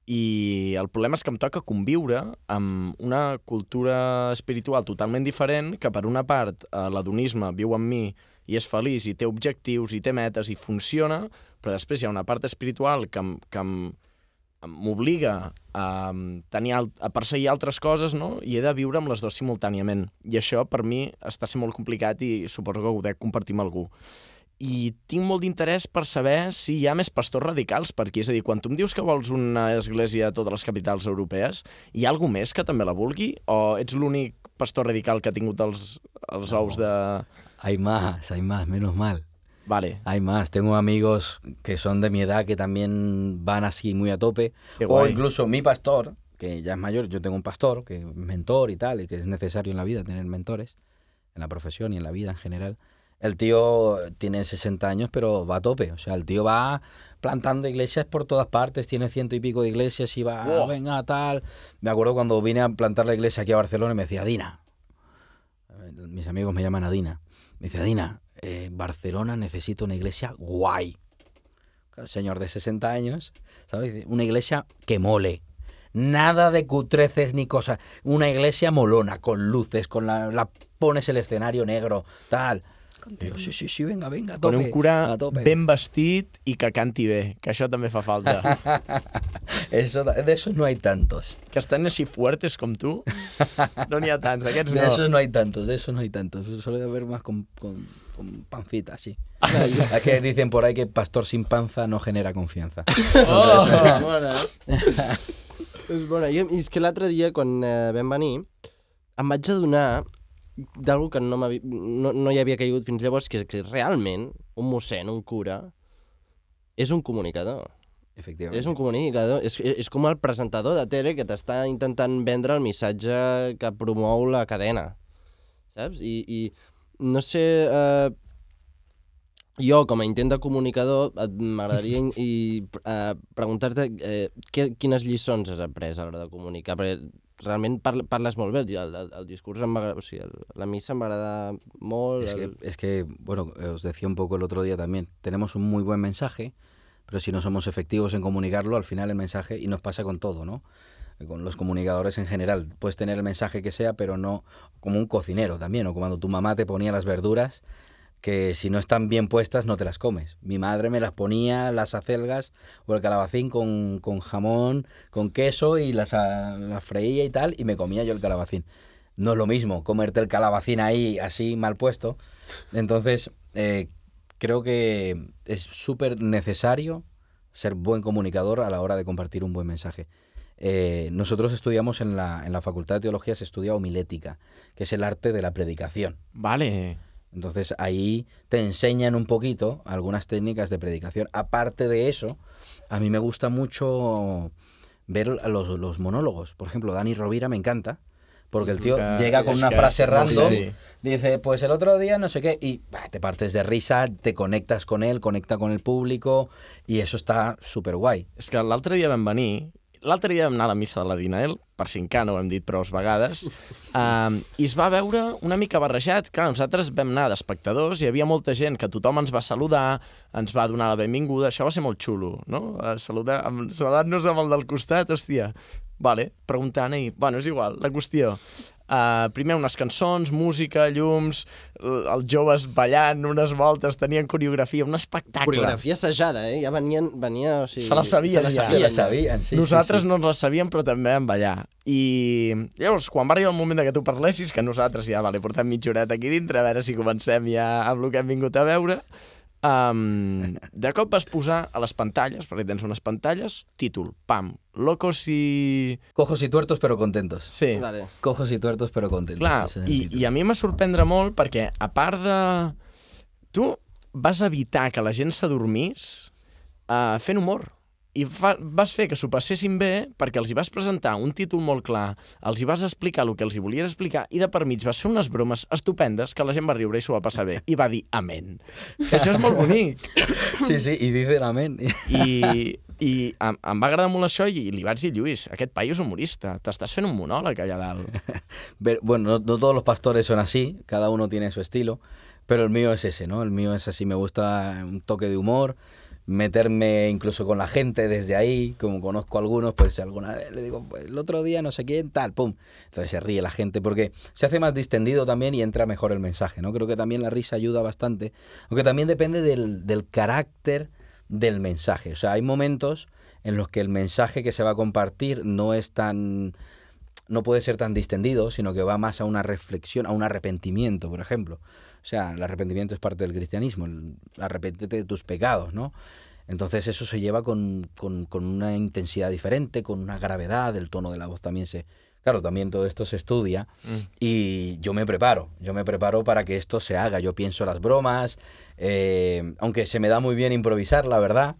I el problema és que em toca conviure amb una cultura espiritual totalment diferent, que per una part eh, l'adonisme viu amb mi i és feliç i té objectius i té metes i funciona, però després hi ha una part espiritual que, que m'obliga a, tenir, alt- a perseguir altres coses, no? I he de viure amb les dues simultàniament. I això, per mi, està sent molt complicat i suposo que ho dec compartir amb algú. I tinc molt d'interès per saber si hi ha més pastors radicals per aquí. És a dir, quan tu em dius que vols una església a totes les capitals europees, hi ha algú més que també la vulgui? O ets l'únic pastor radical que ha tingut els, els No. ous de... Hay más, hay más, menos mal. Vale, Hay más. Tengo amigos que son de mi edad que también van así muy a tope. O incluso mi pastor, que ya es mayor, yo tengo un pastor, que es mentor y tal, y que es necesario en la vida tener mentores, en la profesión y en la vida en general. El tío tiene 60 años, pero va a tope. O sea, el tío va plantando iglesias por todas partes, tiene ciento y pico de iglesias y va, Wow. venga, tal. Me acuerdo cuando vine a plantar la iglesia aquí a Barcelona y me decía, Dina, mis amigos me llaman Adina, me dice, Adina, eh, Barcelona necesita una iglesia guay. Claro, señor de 60 años, ¿sabes? Una iglesia que mole. Nada de cutreces ni cosas. Una iglesia molona, con luces, con la, la pones el escenario negro, tal. Digo, sí, sí, sí, venga, venga, a Con tope. un cura a tope. ben vestit i que canti bé, que això també fa falta. Eso, de esos no hay tantos. que estan així fuertes com tu, no n'hi ha tants, d'aquests De no. esos no hay tantos, de esos no hay tantos. Suele haber más con, con, con pancita, sí. es que dicen por ahí que pastor sin panza no genera confianza. Oh! És bona, eh? és bona. I, I és que l'altre dia, quan eh, vam venir, em vaig adonar d'algú que no, no, no hi havia caigut fins llavors, que, que realment un mossèn, un cura, és un comunicador. Efectivamente. És un comunicador, és, és com el presentador de tele que t'està intentant vendre el missatge que promou la cadena, saps? I, i no sé, eh, jo com a intent de comunicador m'agradaria eh, preguntar-te eh, quines lliçons has après a l'hora de comunicar, perquè realment parla, parles molt bé, el, el, el, discurs em o la missa em va agradar molt. Es que, el... es que, bueno, os decía un poco el otro día también, tenemos un muy buen mensaje, pero si no somos efectivos en comunicarlo, al final el mensaje, y nos pasa con todo, ¿no? Con los comunicadores en general, puedes tener el mensaje que sea, pero no como un cocinero también, o cuando tu mamá te ponía las verduras, que si no están bien puestas no te las comes. Mi madre me las ponía, las acelgas o el calabacín con, con jamón, con queso y las, ah, las freía y tal, y me comía yo el calabacín. No es lo mismo comerte el calabacín ahí así mal puesto. Entonces, eh, creo que es súper necesario ser buen comunicador a la hora de compartir un buen mensaje. Eh, nosotros estudiamos en la, en la Facultad de Teología, se estudia homilética, que es el arte de la predicación. Vale. Entonces ahí te enseñan un poquito algunas técnicas de predicación. Aparte de eso, a mí me gusta mucho ver los, los monólogos. Por ejemplo, Dani Rovira me encanta. Porque el tío llega con es una que frase random, sí. dice, pues el otro día no sé qué, y bah, te partes de risa, te conectas con él, conecta con el público, y eso está súper guay. És que l'altre dia vam venir, l'altre dia vam anar a la missa de la Dinael, per cincar, no ho hem dit prou vegades, um, i es va veure una mica barrejat. Clar, nosaltres vam anar d'espectadors, hi havia molta gent que tothom ens va saludar, ens va donar la benvinguda, això va ser molt xulo, no? Eh, Saludar, amb- saludar-nos amb el del costat, hòstia. Vale, preguntant i, bueno, és igual, la qüestió. Uh, primer unes cançons, música, llums, els joves ballant unes voltes, tenien coreografia, un espectacle. Coreografia assajada, eh? Ja venien, venia... O sigui, Se la sabien se la ja. Sí, sabien, la sabien, sí, nosaltres sí, sí. no ens la sabíem, però també vam ballar. I llavors, quan va arribar el moment de que tu parlessis, que nosaltres ja, vale, portem mitja horeta aquí dintre, a veure si comencem ja amb el que hem vingut a veure, um, de cop vas posar a les pantalles, perquè tens unes pantalles, títol, pam, locos i... Cojos y tuertos pero contentos. Sí, Vale. Cojos y tuertos pero contentos. Clar, i, i a mi m'ha sorprendre molt perquè, a part de... Tu vas evitar que la gent s'adormís uh, fent humor. I fa, vas fer que s'ho passessin bé perquè els hi vas presentar un títol molt clar, els hi vas explicar el que els hi volies explicar i de per mig vas fer unes bromes estupendes que la gent va riure i s'ho va passar bé. I va dir amén. Això és molt bonic. Sí, sí, y dicen amén. I, i em, em va agradar molt això i li vaig dir, Lluís, aquest paio és humorista, t'estàs fent un monòleg allà dalt. Ver- Bueno, no, no todos los pastores son así, cada uno tiene su estilo, pero el mío es ese, ¿no? El mío es así, me gusta un toque de humor, meterme incluso con la gente desde ahí, como conozco a algunos, pues alguna vez le digo, pues el otro día no sé quién, tal, pum. Entonces se ríe la gente porque se hace más distendido también y entra mejor el mensaje, ¿no? Creo que también la risa ayuda bastante, aunque también depende del, del carácter del mensaje. O sea, hay momentos en los que el mensaje que se va a compartir no es tan no puede ser tan distendido, sino que va más a una reflexión, a un arrepentimiento, por ejemplo. O sea, el arrepentimiento es parte del cristianismo, el arrepentete de tus pecados, ¿no? Entonces eso se lleva con, con- con una intensidad diferente, con una gravedad, el tono de la voz también se... Claro, también todo esto se estudia y yo me preparo, yo me preparo para que esto se haga. Yo pienso las bromas, eh, aunque se me da muy bien improvisar, la verdad,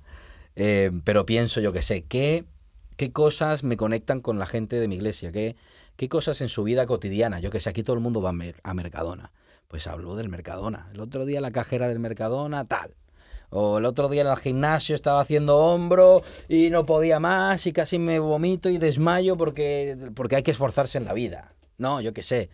eh, pero pienso, yo que sé, ¿qué, qué cosas me conectan con la gente de mi iglesia, qué, qué cosas en su vida cotidiana. Yo que sé, aquí todo el mundo va a, Mer- a Mercadona. Pues hablo del Mercadona. El otro día la cajera del Mercadona, tal. O el otro día en el gimnasio estaba haciendo hombro y no podía más y casi me vomito y desmayo porque, porque hay que esforzarse en la vida. No, yo qué sé.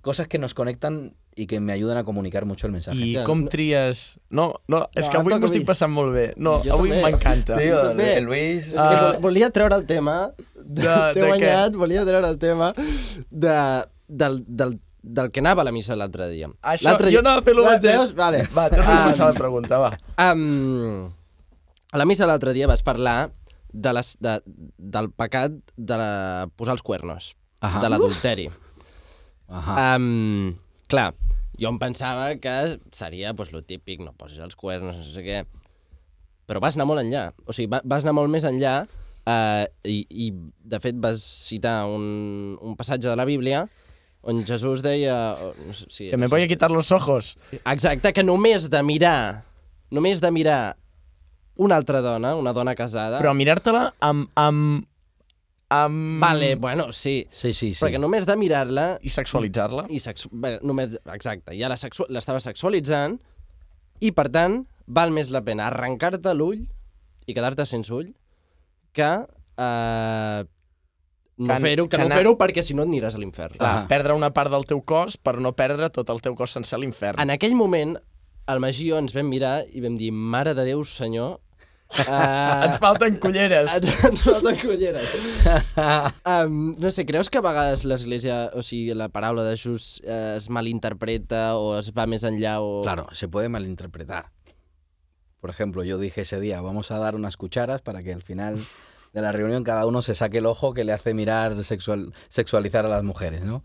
Cosas que nos conectan y que me ayudan a comunicar mucho el mensaje. I com no- tries... No, no, és No, que avui em m'ho estic passant molt bé. No, Jo avui m'encanta. Tío, Jo també. el Luis... És que Ah. vol- volia treure el tema... De- T'he guanyat, volia treure el tema de, del, del, del que anava a la missa l'altre dia. Això, L'altre jo dia- anava a fer el Va, mateix. veus? Vale. Va, a Ah, passar la pregunta, va. Um, a la missa l'altre dia vas parlar de les, de, del pecat de la, posar els cuernos, Ajá. de l'adulteri. Ajá. Um, clar, jo em pensava que seria pues, lo típic, no posis els cuernos, no sé què... Però vas anar molt enllà. O sigui, va, vas anar molt més enllà uh, i, i, de fet, vas citar un, un passatge de la Bíblia on Jesús deia... si, Que me voy a quitar los ojos. Exacte, que només de mirar, només de mirar una altra dona, una dona casada... Però mirar-te-la amb... amb, amb... Vale, bueno, sí. Sí, sí, sí. Perquè només de mirar-la I sexualitzar-la. i sexu... Bé, només... Exacte, ja la sexu... l'estava sexualitzant i, per tant, val més la pena arrencar-te l'ull i quedar-te sense ull que eh, no fer-ho, que, que no fer-ho perquè si no et aniràs a l'infern. Ah. perdre una part del teu cos per no perdre tot el teu cos sense l'infern. En aquell moment, el Magí i jo ens vam mirar i vam dir, mare de Déu, senyor... Uh, Et falten culleres. Ens falten colleres. um, no sé, creus que a vegades l'Església, o sigui, la paraula de Jesús eh, es malinterpreta o es va més enllà o... Claro, se puede malinterpretar. Por ejemplo, yo dije ese día, vamos a dar unas cucharas para que al final de la reunión cada uno se saque el ojo que le hace mirar, sexual, sexualizar a las mujeres, ¿no?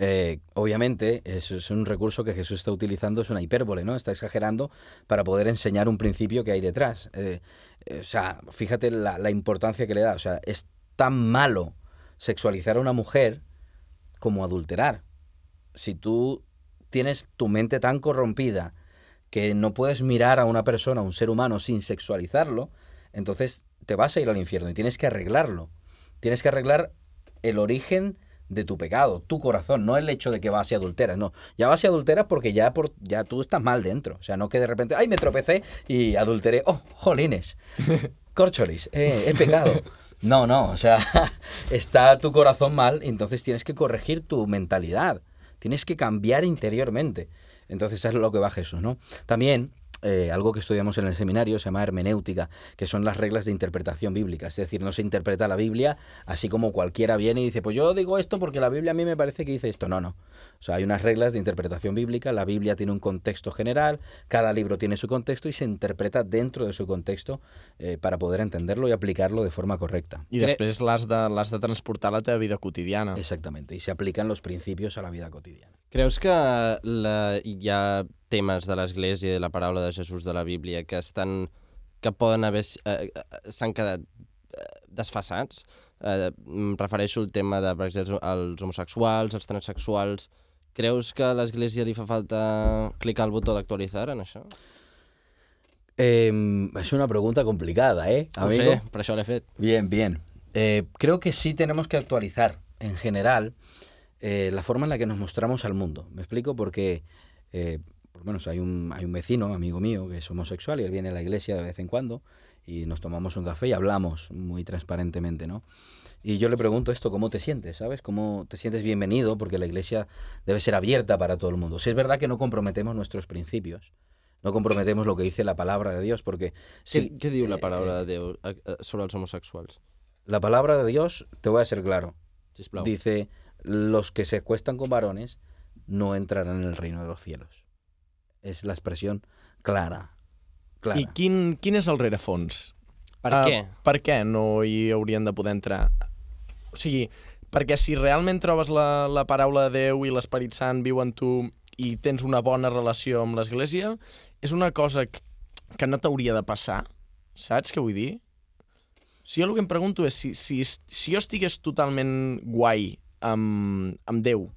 Eh, obviamente, eso es un recurso que Jesús está utilizando, es una hipérbole, ¿no? Está exagerando para poder enseñar un principio que hay detrás. Eh, eh, o sea, fíjate la, la importancia que le da. O sea, es tan malo sexualizar a una mujer como adulterar. Si tú tienes tu mente tan corrompida que no puedes mirar a una persona, a un ser humano, sin sexualizarlo, entonces te vas a ir al infierno y tienes que arreglarlo. Tienes que arreglar el origen de tu pecado, tu corazón, no el hecho de que vas y adulteras, no. Ya vas y adulteras porque ya, por, ya tú estás mal dentro. O sea, no que de repente, ay, me tropecé y adulteré. Oh, jolines, corcholis, eh, he pecado. No, no, o sea, está tu corazón mal y entonces tienes que corregir tu mentalidad. Tienes que cambiar interiormente. Entonces es lo que va Jesús, ¿no? También eh, algo que estudiamos en el seminario se llama hermenéutica, que son las reglas de interpretación bíblica. Es decir, no se interpreta la Biblia así como cualquiera viene y dice, pues yo digo esto porque la Biblia a mí me parece que dice esto. No, no. O sea, hay unas reglas de interpretación bíblica, la Biblia tiene un contexto general, cada libro tiene su contexto y se interpreta dentro de su contexto eh, para poder entenderlo y aplicarlo de forma correcta. I després l'has de, l'has de transportar a la teva vida quotidiana. Exactamente, y se aplican los principios a la vida cotidiana. Creus que la, hi ha temes de l'Església i de la paraula de Jesús de la Bíblia que estan que poden haver... Eh, eh, s'han quedat eh, desfassats? Eh, em refereixo al tema de, per exemple, els homosexuals, els transsexuals... Creus que a l'Església li fa falta clicar el botó d'actualitzar en això? Eh, es una pregunta complicada, ¿eh? Amigo? sé, això l'he fet. Bien, bien. Eh, creo que sí tenemos que actualizar en general eh, la forma en la que nos mostramos al mundo. ¿Me explico? Porque, eh, por lo menos hay un, hay un vecino, amigo mío, que es homosexual y él viene a la iglesia de vez en cuando y nos tomamos un café y hablamos muy transparentemente, ¿no? Y yo le pregunto esto, ¿cómo te sientes? ¿Sabes? ¿Cómo te sientes bienvenido? Porque la iglesia debe ser abierta para todo el mundo. Si es verdad que no comprometemos nuestros principios, no comprometemos lo que dice la palabra de Dios, porque Sí, si, diu la eh, paraula de Déu eh, eh, sobre els homosexuals? la palabra de Dios, te voy a ser claro, Sisplau. dice, los que se acuestan con varones no entrarán en el reino de los cielos. Es la expresión clara. clara. I quin, quin és el rerefons? Per Ah, què? Per què no hi haurien de poder entrar? O sigui, perquè si realment trobes la, la paraula de Déu i l'Esperit Sant viu en tu i tens una bona relació amb l'Església, és una cosa que, que no t'hauria de passar, saps què vull dir? Si jo el que em pregunto és si, si, si jo estigués totalment guai amb, amb Déu,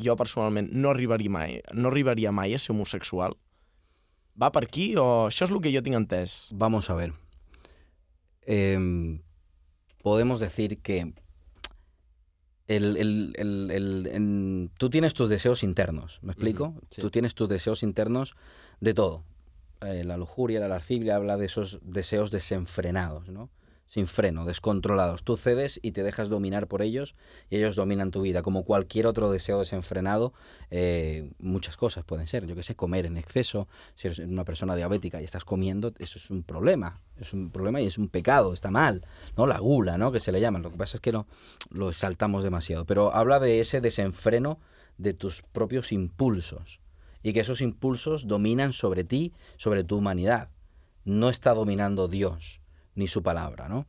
jo personalment no arribaria mai, no arribaria mai a ser homosexual, va per aquí o això és el que jo tinc entès? Vamos a ver. Em, podemos decir que el, el- el- en- tú tienes tus deseos internos, ¿me explico? Sí. Tú tienes tus deseos internos de todo. Eh, la lujuria, la lascivia habla de esos deseos desenfrenados, ¿no? Sin freno, descontrolados. Tú cedes y te dejas dominar por ellos y ellos dominan tu vida. Como cualquier otro deseo desenfrenado, eh, muchas cosas pueden ser. Yo que sé, comer en exceso. Si eres una persona diabética y estás comiendo, eso es un problema. Es un problema y es un pecado, está mal. ¿no? La gula, ¿no? Que se le llama. Lo que pasa es que lo, lo exaltamos demasiado. Pero habla de ese desenfreno de tus propios impulsos. Y que esos impulsos dominan sobre ti, sobre tu humanidad. No está dominando Dios ni su palabra, ¿no?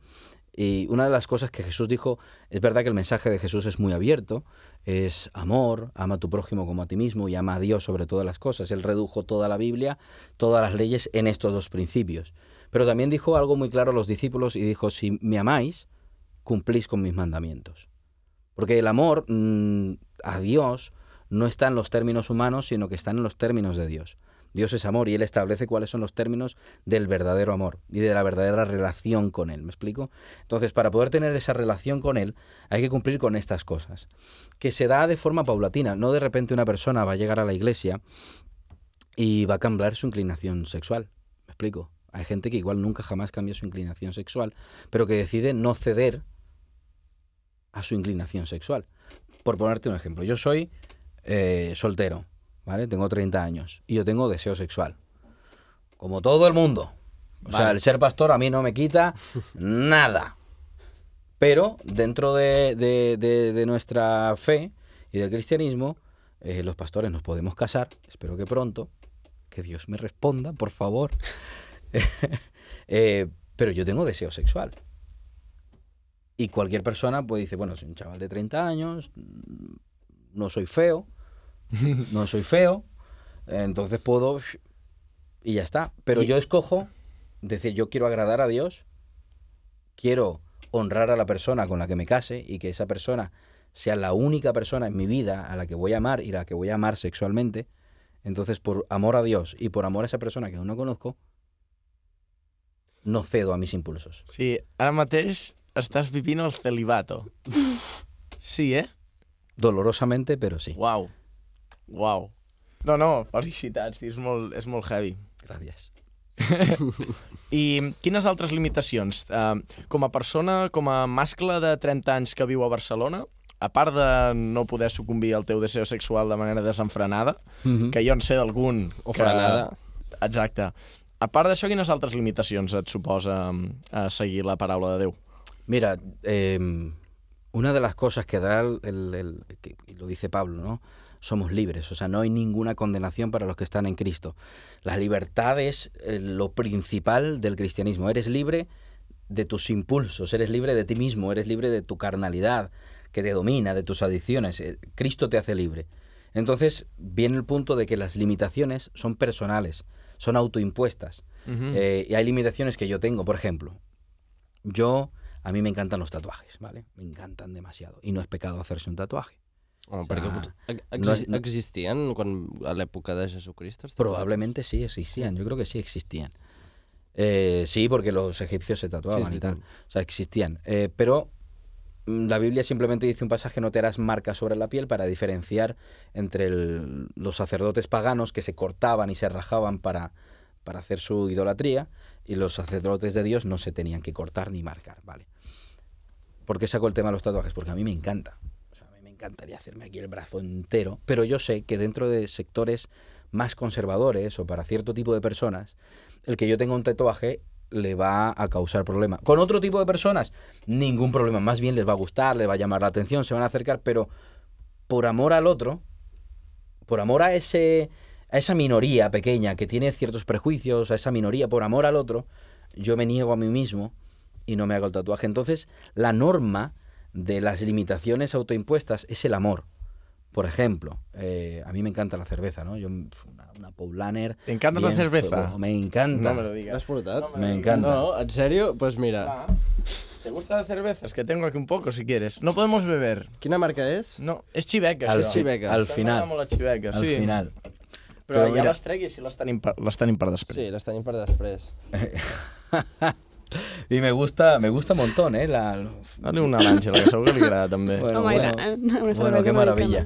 Y una de las cosas que Jesús dijo, es verdad que el mensaje de Jesús es muy abierto, es amor, ama a tu prójimo como a ti mismo y ama a Dios sobre todas las cosas. Él redujo toda la Biblia, todas las leyes en estos dos principios. Pero también dijo algo muy claro a los discípulos y dijo, si me amáis, cumplís con mis mandamientos. Porque el amor mm, a Dios no está en los términos humanos, sino que está en los términos de Dios. Dios es amor y Él establece cuáles son los términos del verdadero amor y de la verdadera relación con Él. ¿Me explico? Entonces, para poder tener esa relación con Él, hay que cumplir con estas cosas, que se da de forma paulatina. No de repente una persona va a llegar a la iglesia y va a cambiar su inclinación sexual. ¿Me explico? Hay gente que igual nunca jamás cambia su inclinación sexual, pero que decide no ceder a su inclinación sexual. Por ponerte un ejemplo, yo soy eh, soltero, ¿vale? Tengo 30 años y yo tengo deseo sexual. Como todo el mundo. O sea, el ser pastor a mí no me quita nada. Pero dentro de, de- de- de nuestra fe y del cristianismo, eh, los pastores nos podemos casar, espero que pronto, que Dios me responda, por favor. Eh, pero yo tengo deseo sexual. Y cualquier persona pues dice, bueno, soy un chaval de 30 años, no soy feo, no soy feo, entonces puedo... Y ya está. Pero Y- yo escojo decir, yo quiero agradar a Dios, quiero honrar a la persona con la que me case y que esa persona sea la única persona en mi vida a la que voy a amar y la que voy a amar sexualmente, entonces por amor a Dios y por amor a esa persona que aún no conozco, no cedo a mis impulsos. Sí, mateix estàs vivint el celibato. Sí, eh? Dolorosamente, pero sí. Uau. Uau. No, no, felicitats, és molt, és molt heavy. Gracias. I quines altres limitacions? Uh, com a persona, com a mascle de 30 anys que viu a Barcelona, a part de no poder sucumbir al teu deseo sexual de manera desenfrenada, Mhm. que jo en sé d'algun... O que- frenada. Exacte. A part d'això, quines altres limitacions et suposa uh, seguir la paraula de Déu? Mira, eh, una de las cosas que da el, el- el- que lo dice Pablo, ¿no? Somos libres, o sea, no hay ninguna condenación para los que están en Cristo. La libertad es eh, lo principal del cristianismo. Eres libre de tus impulsos, eres libre de ti mismo, eres libre de tu carnalidad que te domina, de tus adicciones. Eh, Cristo te hace libre. Entonces viene el punto de que las limitaciones son personales, son autoimpuestas. Eh, y hay limitaciones que yo tengo. Por ejemplo, yo, a mí me encantan los tatuajes, ¿vale? Me encantan demasiado. Y no es pecado hacerse un tatuaje. Home, perquè ex no existien quan, a l'època de Jesucrist? els tatuatges? Probablemente sí existían, yo creo que sí existían. Eh, sí, porque los egipcios se tatuaban Sí, y tal. O sea, existían. Eh, pero mm, la Biblia simplemente dice un pasaje, no te harás marcas sobre la piel para diferenciar entre el- los sacerdotes paganos que se cortaban y se rajaban para, para hacer su idolatría y los sacerdotes de Dios no se tenían que cortar ni marcar, ¿vale? ¿Por qué saco el tema de los tatuajes? Porque a mí me encanta. Encantaría hacerme aquí el brazo entero, pero yo sé que dentro de sectores más conservadores o para cierto tipo de personas, el que yo tenga un tatuaje le va a causar problema. Con otro tipo de personas, ningún problema. Más bien les va a gustar, les va a llamar la atención, se van a acercar, pero por amor al otro, por amor a ese a esa minoría pequeña que tiene ciertos prejuicios, a esa minoría por amor al otro, yo me niego a mí mismo y no me hago el tatuaje. Entonces, la norma de las limitaciones autoimpuestas es el amor. Por ejemplo, eh, a mí me encanta la cerveza, ¿no? Yo, una, una Paulaner. ¿Te encanta la cerveza? fuego, Me encanta. No me lo digas. Portat? No Me encanta. No, en? Doncs pues mira, Ah, ¿Te gusta la cerveza? Es que tengo aquí un poco, si quieres. No podemos beber. quina marca és? No, és xiveca, Al, Chiveca. al final. la xiveca, Al sí. final. Però, Però ja mira- les treguis i les tenim per, les tenim per després. Sí, les tenim per després. y me gusta, me gusta un montón, ¿eh? La, Dale una a l'Àngela, que segur que li agrada també. Bueno, Home, bueno. qué maravilla.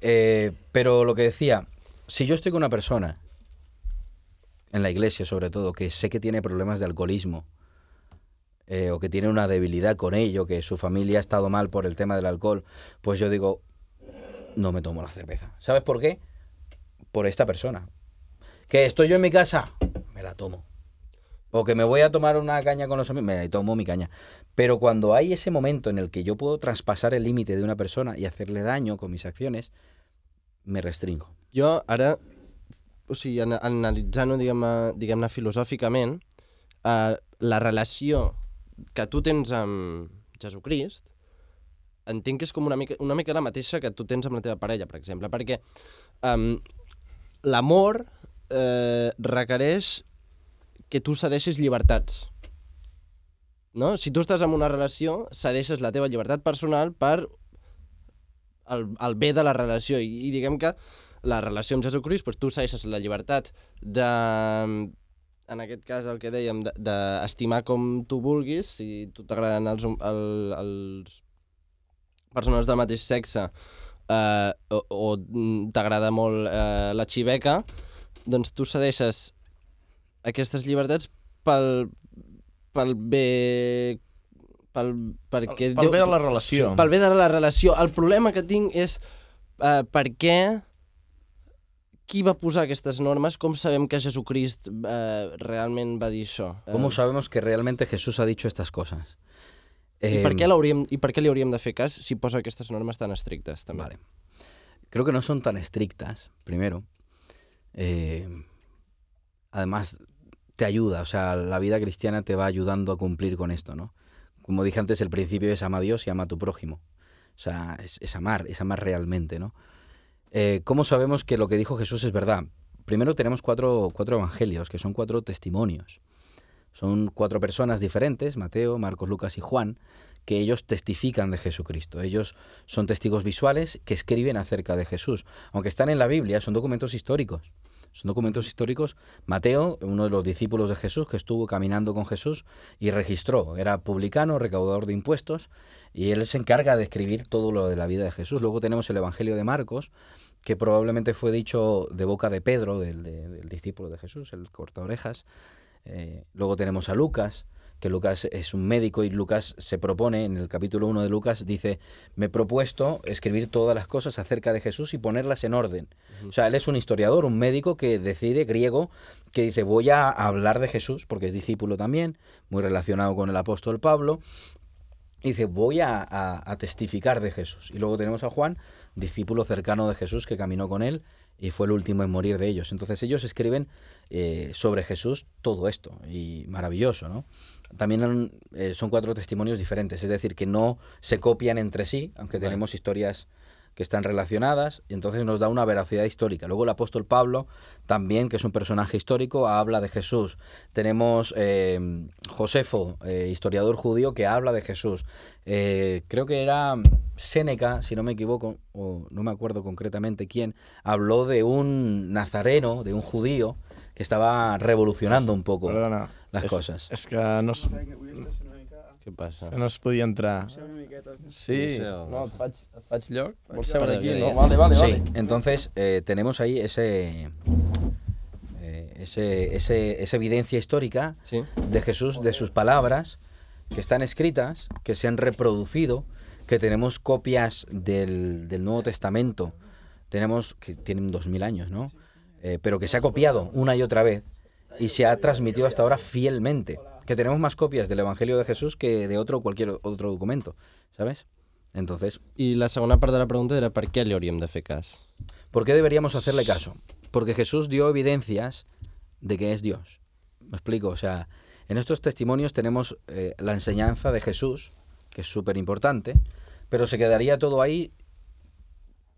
Eh, pero lo que decía, si yo estoy con una persona, en la iglesia sobre todo, que sé que tiene problemas de alcoholismo, eh, o que tiene una debilidad con ello, que su familia ha estado mal por el tema del alcohol, pues yo digo, no me tomo la cerveza. ¿Sabes por qué? Por esta persona. Que estoy yo en mi casa, me la tomo. O que me voy a tomar una caña con los amigos, me tomo mi caña. Pero cuando hay ese momento en el que yo puedo traspasar el límite de una persona y hacerle daño con mis acciones, me restringo. Jo ara, o sigui, an analitzant-ho, diguem-ne diguem filosòficament, eh, la relació que tu tens amb Jesucrist, entenc que és com una mica, una mica la mateixa que tu tens amb la teva parella, per exemple, perquè um, l'amor eh, requereix que tu cedeixis llibertats. No? Si tu estàs en una relació, cedeixes la teva llibertat personal per el, el bé de la relació. I, i diguem que la relació amb Jesucrist, doncs tu cedeixes la llibertat de, en aquest cas el que dèiem, de- d'estimar de, com tu vulguis, si tu t'agraden els, el, els persones del mateix sexe eh, o, o t'agrada molt eh, la xiveca, doncs tu cedeixes aquestes llibertats pel, pel bé... Pel, perquè Pel bé de la relació. Pel bé de la relació. El problema que tinc és eh, per què qui va posar aquestes normes? Com sabem que Jesucrist eh, realment va dir això? Eh, ¿Cómo sabemos que realmente Jesús ha dicho estas cosas? I per, Em, què l'hauríem, I per què li hauríem de fer cas si posa aquestes normes tan estrictes, també? Vale. Creo que no son tan estrictas, primero. Eh, además, te ayuda, o sea, la vida cristiana te va ayudando a cumplir con esto, ¿no? Como dije antes, el principio es ama a Dios y ama a tu prójimo. O sea, es, amar, es amar realmente, ¿no? Eh, ¿Cómo sabemos que lo que dijo Jesús es verdad? Primero tenemos cuatro, cuatro evangelios, que son cuatro testimonios. Son cuatro personas diferentes, Mateo, Marcos, Lucas y Juan, que ellos testifican de Jesucristo. Ellos son testigos visuales que escriben acerca de Jesús. Aunque están en la Biblia, son documentos históricos. Son documentos históricos. Mateo, uno de los discípulos de Jesús, que estuvo caminando con Jesús y registró. Era publicano, recaudador de impuestos, y él se encarga de escribir todo lo de la vida de Jesús. Luego tenemos el Evangelio de Marcos, que probablemente fue dicho de boca de Pedro, del, de- del discípulo de Jesús, el corta orejas. Eh, luego tenemos a Lucas, que Lucas es un médico y Lucas se propone, en el capítulo 1 de Lucas, dice, me he propuesto escribir todas las cosas acerca de Jesús y ponerlas en orden. O sea, él es un historiador, un médico que decide, griego, que dice, voy a hablar de Jesús, porque es discípulo también, muy relacionado con el apóstol Pablo, y dice, voy a, a- a testificar de Jesús. Y luego tenemos a Juan, discípulo cercano de Jesús, que caminó con él y fue el último en morir de ellos. Entonces ellos escriben eh, sobre Jesús todo esto, y maravilloso, ¿no? También han- eh, son cuatro testimonios diferentes, es decir, que no se copian entre sí, aunque tenemos historias que están relacionadas, y entonces nos da una veracidad histórica. Luego el apóstol Pablo, también, que es un personaje histórico, habla de Jesús. Tenemos eh, Josefo, eh, historiador judío, que habla de Jesús. Eh, creo que era Séneca, si no me equivoco, o no me acuerdo concretamente quién, habló de un nazareno, de un judío, que estaba revolucionando un poco Perdona. Las és, coses. És que no es, Què passa? que no es podia entrar. Sí, no, et faig, et faig lloc. Vols Perdó, aquí? No, vale, vale, sí, vale. entonces eh, tenemos ahí ese, eh, ese, ese- esa evidencia histórica Sí? de Jesús, de sus palabras, que están escritas, que se han reproducido, que tenemos copias del, del Nuevo Testamento, tenemos, que tienen dos mil años, ¿no? Eh, pero que se ha copiado una y otra vez y se ha transmitido hasta ahora fielmente. Que tenemos más copias del Evangelio de Jesús que de otro cualquier otro documento, ¿sabes? Entonces, I la segona part de la pregunta era per què li hauríem de fer cas? ¿Por qué deberíamos hacerle caso? Porque Jesús dio evidencias de que es Dios. ¿Me explico? O sea, en estos testimonios tenemos eh, la enseñanza de Jesús, que es súper importante, pero se quedaría todo ahí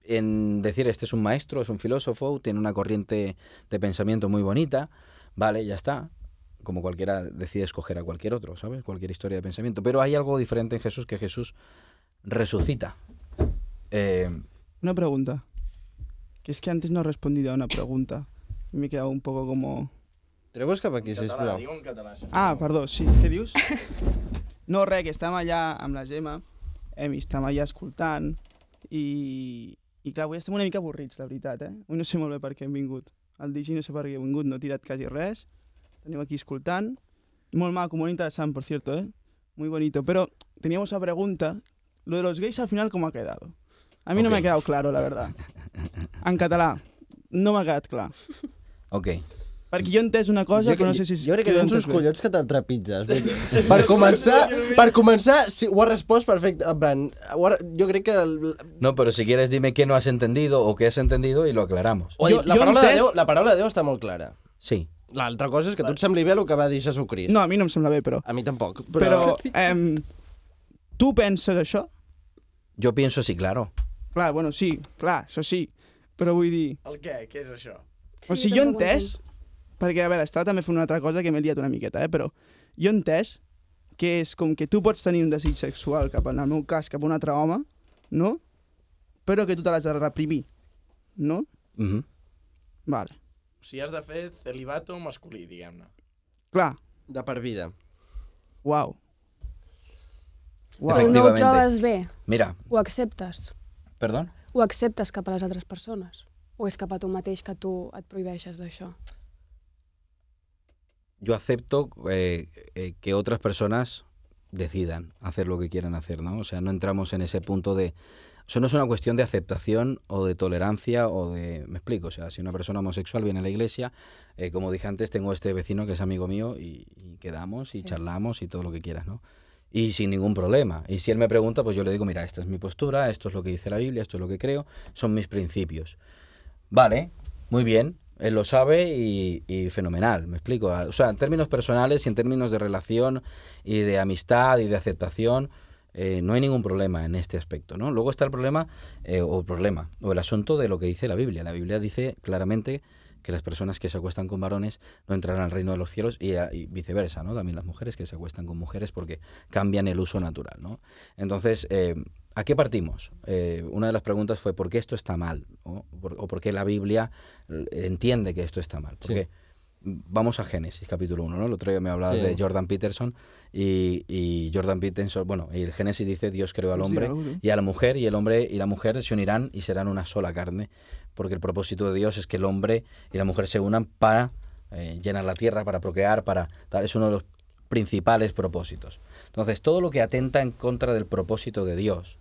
en decir, este es un maestro, es un filósofo, tiene una corriente de pensamiento muy bonita, vale, ya está. Como cualquiera decide escoger a cualquier otro, ¿sabes? Cualquier historia de pensamiento. Pero hay algo diferente en Jesús que Jesús resucita. Eh, Una pregunta. Que es que antes no he respondido a una pregunta. Y me he quedado un poco como... Treu-vos cap aquí, sisplau. Ah, perdó, sí. Què dius? No, res, que estàvem allà amb la Gemma, hem estàvem allà escoltant i, i clar, avui estem una mica avorrits, la veritat, eh? Avui no sé molt bé per què hem vingut. El Digi no sé per què hem vingut, no ha tirat quasi res. Tenim aquí escoltant. Molt maco, molt interessant, por cierto, ¿eh? Muy bonito. Pero teníamos esa pregunta. Lo de los gays al final, ¿cómo ha quedado? A mí no Ok. me ha quedado claro, la verdad. En català, no m'ha quedat clar. ok. Perquè jo he entès una cosa, però no sé si... Jo crec que si tens uns collons que te'l trepitges. Per començar, per començar, sí, ho has respost perfecte. En plan, ho ha, jo crec que... El, No, pero si quieres dime qué no has entendido o qué has entendido y lo aclaramos. Jo- la, jo paraula de entès- Déu, la paraula de Déu està molt clara. Sí. L'altra cosa és que a tu et sembli bé el que va dir Jesucrist. No, a mi no em sembla bé, però... A mi tampoc. Però, em, tu penses això? Yo pienso sí, claro. Clar, bueno, sí, clar, això sí. Però vull dir... El què? Què és això? o sigui, jo he entès... Perquè, a veure, estava també fent una altra cosa que m'he liat una miqueta, eh? Però jo he entès que és com que tu pots tenir un desig sexual cap, en el meu cas, cap a un altre home, no? Però que tu te l'has de reprimir, no? Ujú. Vale. O sigui, has de fer celibato masculí, diguem-ne. Clar, De per vida. uau. Però no Uau. ho Efectivamente. trobes bé? Mira, Ho acceptes? perdón. Ho acceptes cap a les altres persones? O és cap a tu mateix que tu et prohibeixes d'això? Yo acepto eh, eh, que otras personas decidan hacer lo que quieran hacer, ¿no? O sea, no entramos en ese punto de... Eso no es una cuestión de aceptación o de tolerancia o de... Me explico, o sea, si una persona homosexual viene a la iglesia, eh, como dije antes, tengo este vecino que es amigo mío y, y quedamos y Sí. charlamos y todo lo que quieras, ¿no? Y sin ningún problema. Y si él me pregunta, pues yo le digo, mira, esta es mi postura, esto es lo que dice la Biblia, esto es lo que creo, son mis principios. Vale, muy bien, él lo sabe y, y fenomenal, me explico. O sea, en términos personales y en términos de relación y de amistad y de aceptación, eh, no hay ningún problema en este aspecto, ¿no? Luego está el problema, eh, o problema, o el asunto de lo que dice la Biblia. La Biblia dice claramente que las personas que se acuestan con varones no entrarán al reino de los cielos y viceversa, ¿no? También las mujeres que se acuestan con mujeres porque cambian el uso natural, ¿no? Entonces, eh, ¿a qué partimos? Eh, una de las preguntas fue ¿por qué esto está mal? ¿O por qué la Biblia eh, entiende que esto está mal? Porque vamos a Génesis, capítulo 1, ¿no? El otro día me hablabas Sí. de Jordan Peterson y, y Jordan Peterson, bueno, y el Génesis dice Dios creó al sí, hombre y a la mujer y el hombre y la mujer se unirán y serán una sola carne, porque el propósito de Dios es que el hombre y la mujer se unan para eh, llenar la tierra, para procrear, para tal, es uno de los principales propósitos. Entonces, todo lo que atenta en contra del propósito de Dios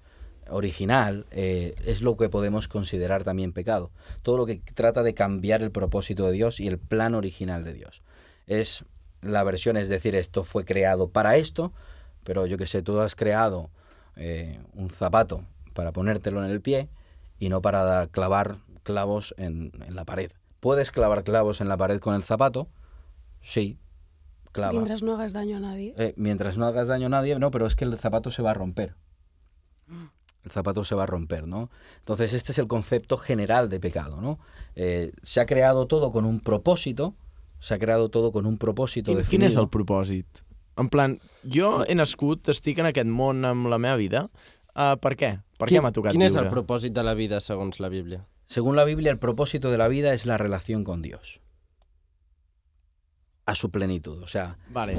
original eh, es lo que podemos considerar también pecado. Todo lo que trata de cambiar el propósito de Dios y el plan original de Dios. Es la versión, es decir, esto fue creado para esto, pero yo que sé, tú has creado eh, un zapato para ponértelo en el pie y no para dar- clavar clavos en, en la pared. ¿Puedes clavar clavos en la pared con el zapato? Sí, clava. Mientras no hagas daño a nadie. Eh, mientras no hagas daño a nadie, no, pero es que el zapato se va a romper. El zapato se va a romper, ¿no? Entonces, este es el concepto general de pecado, ¿no? Eh, se ha creado todo con un propósito, se ha creado todo con un Quin, quin definido. és el propòsit? En plan, jo he nascut, estic en aquest món amb la meva vida, uh, per què? Per què m'ha tocat quin és viure? el propòsit de la vida, segons la Bíblia? Según la Biblia, el propósito de la vida es la relación con Dios. A su plenitud. O sea, Vale.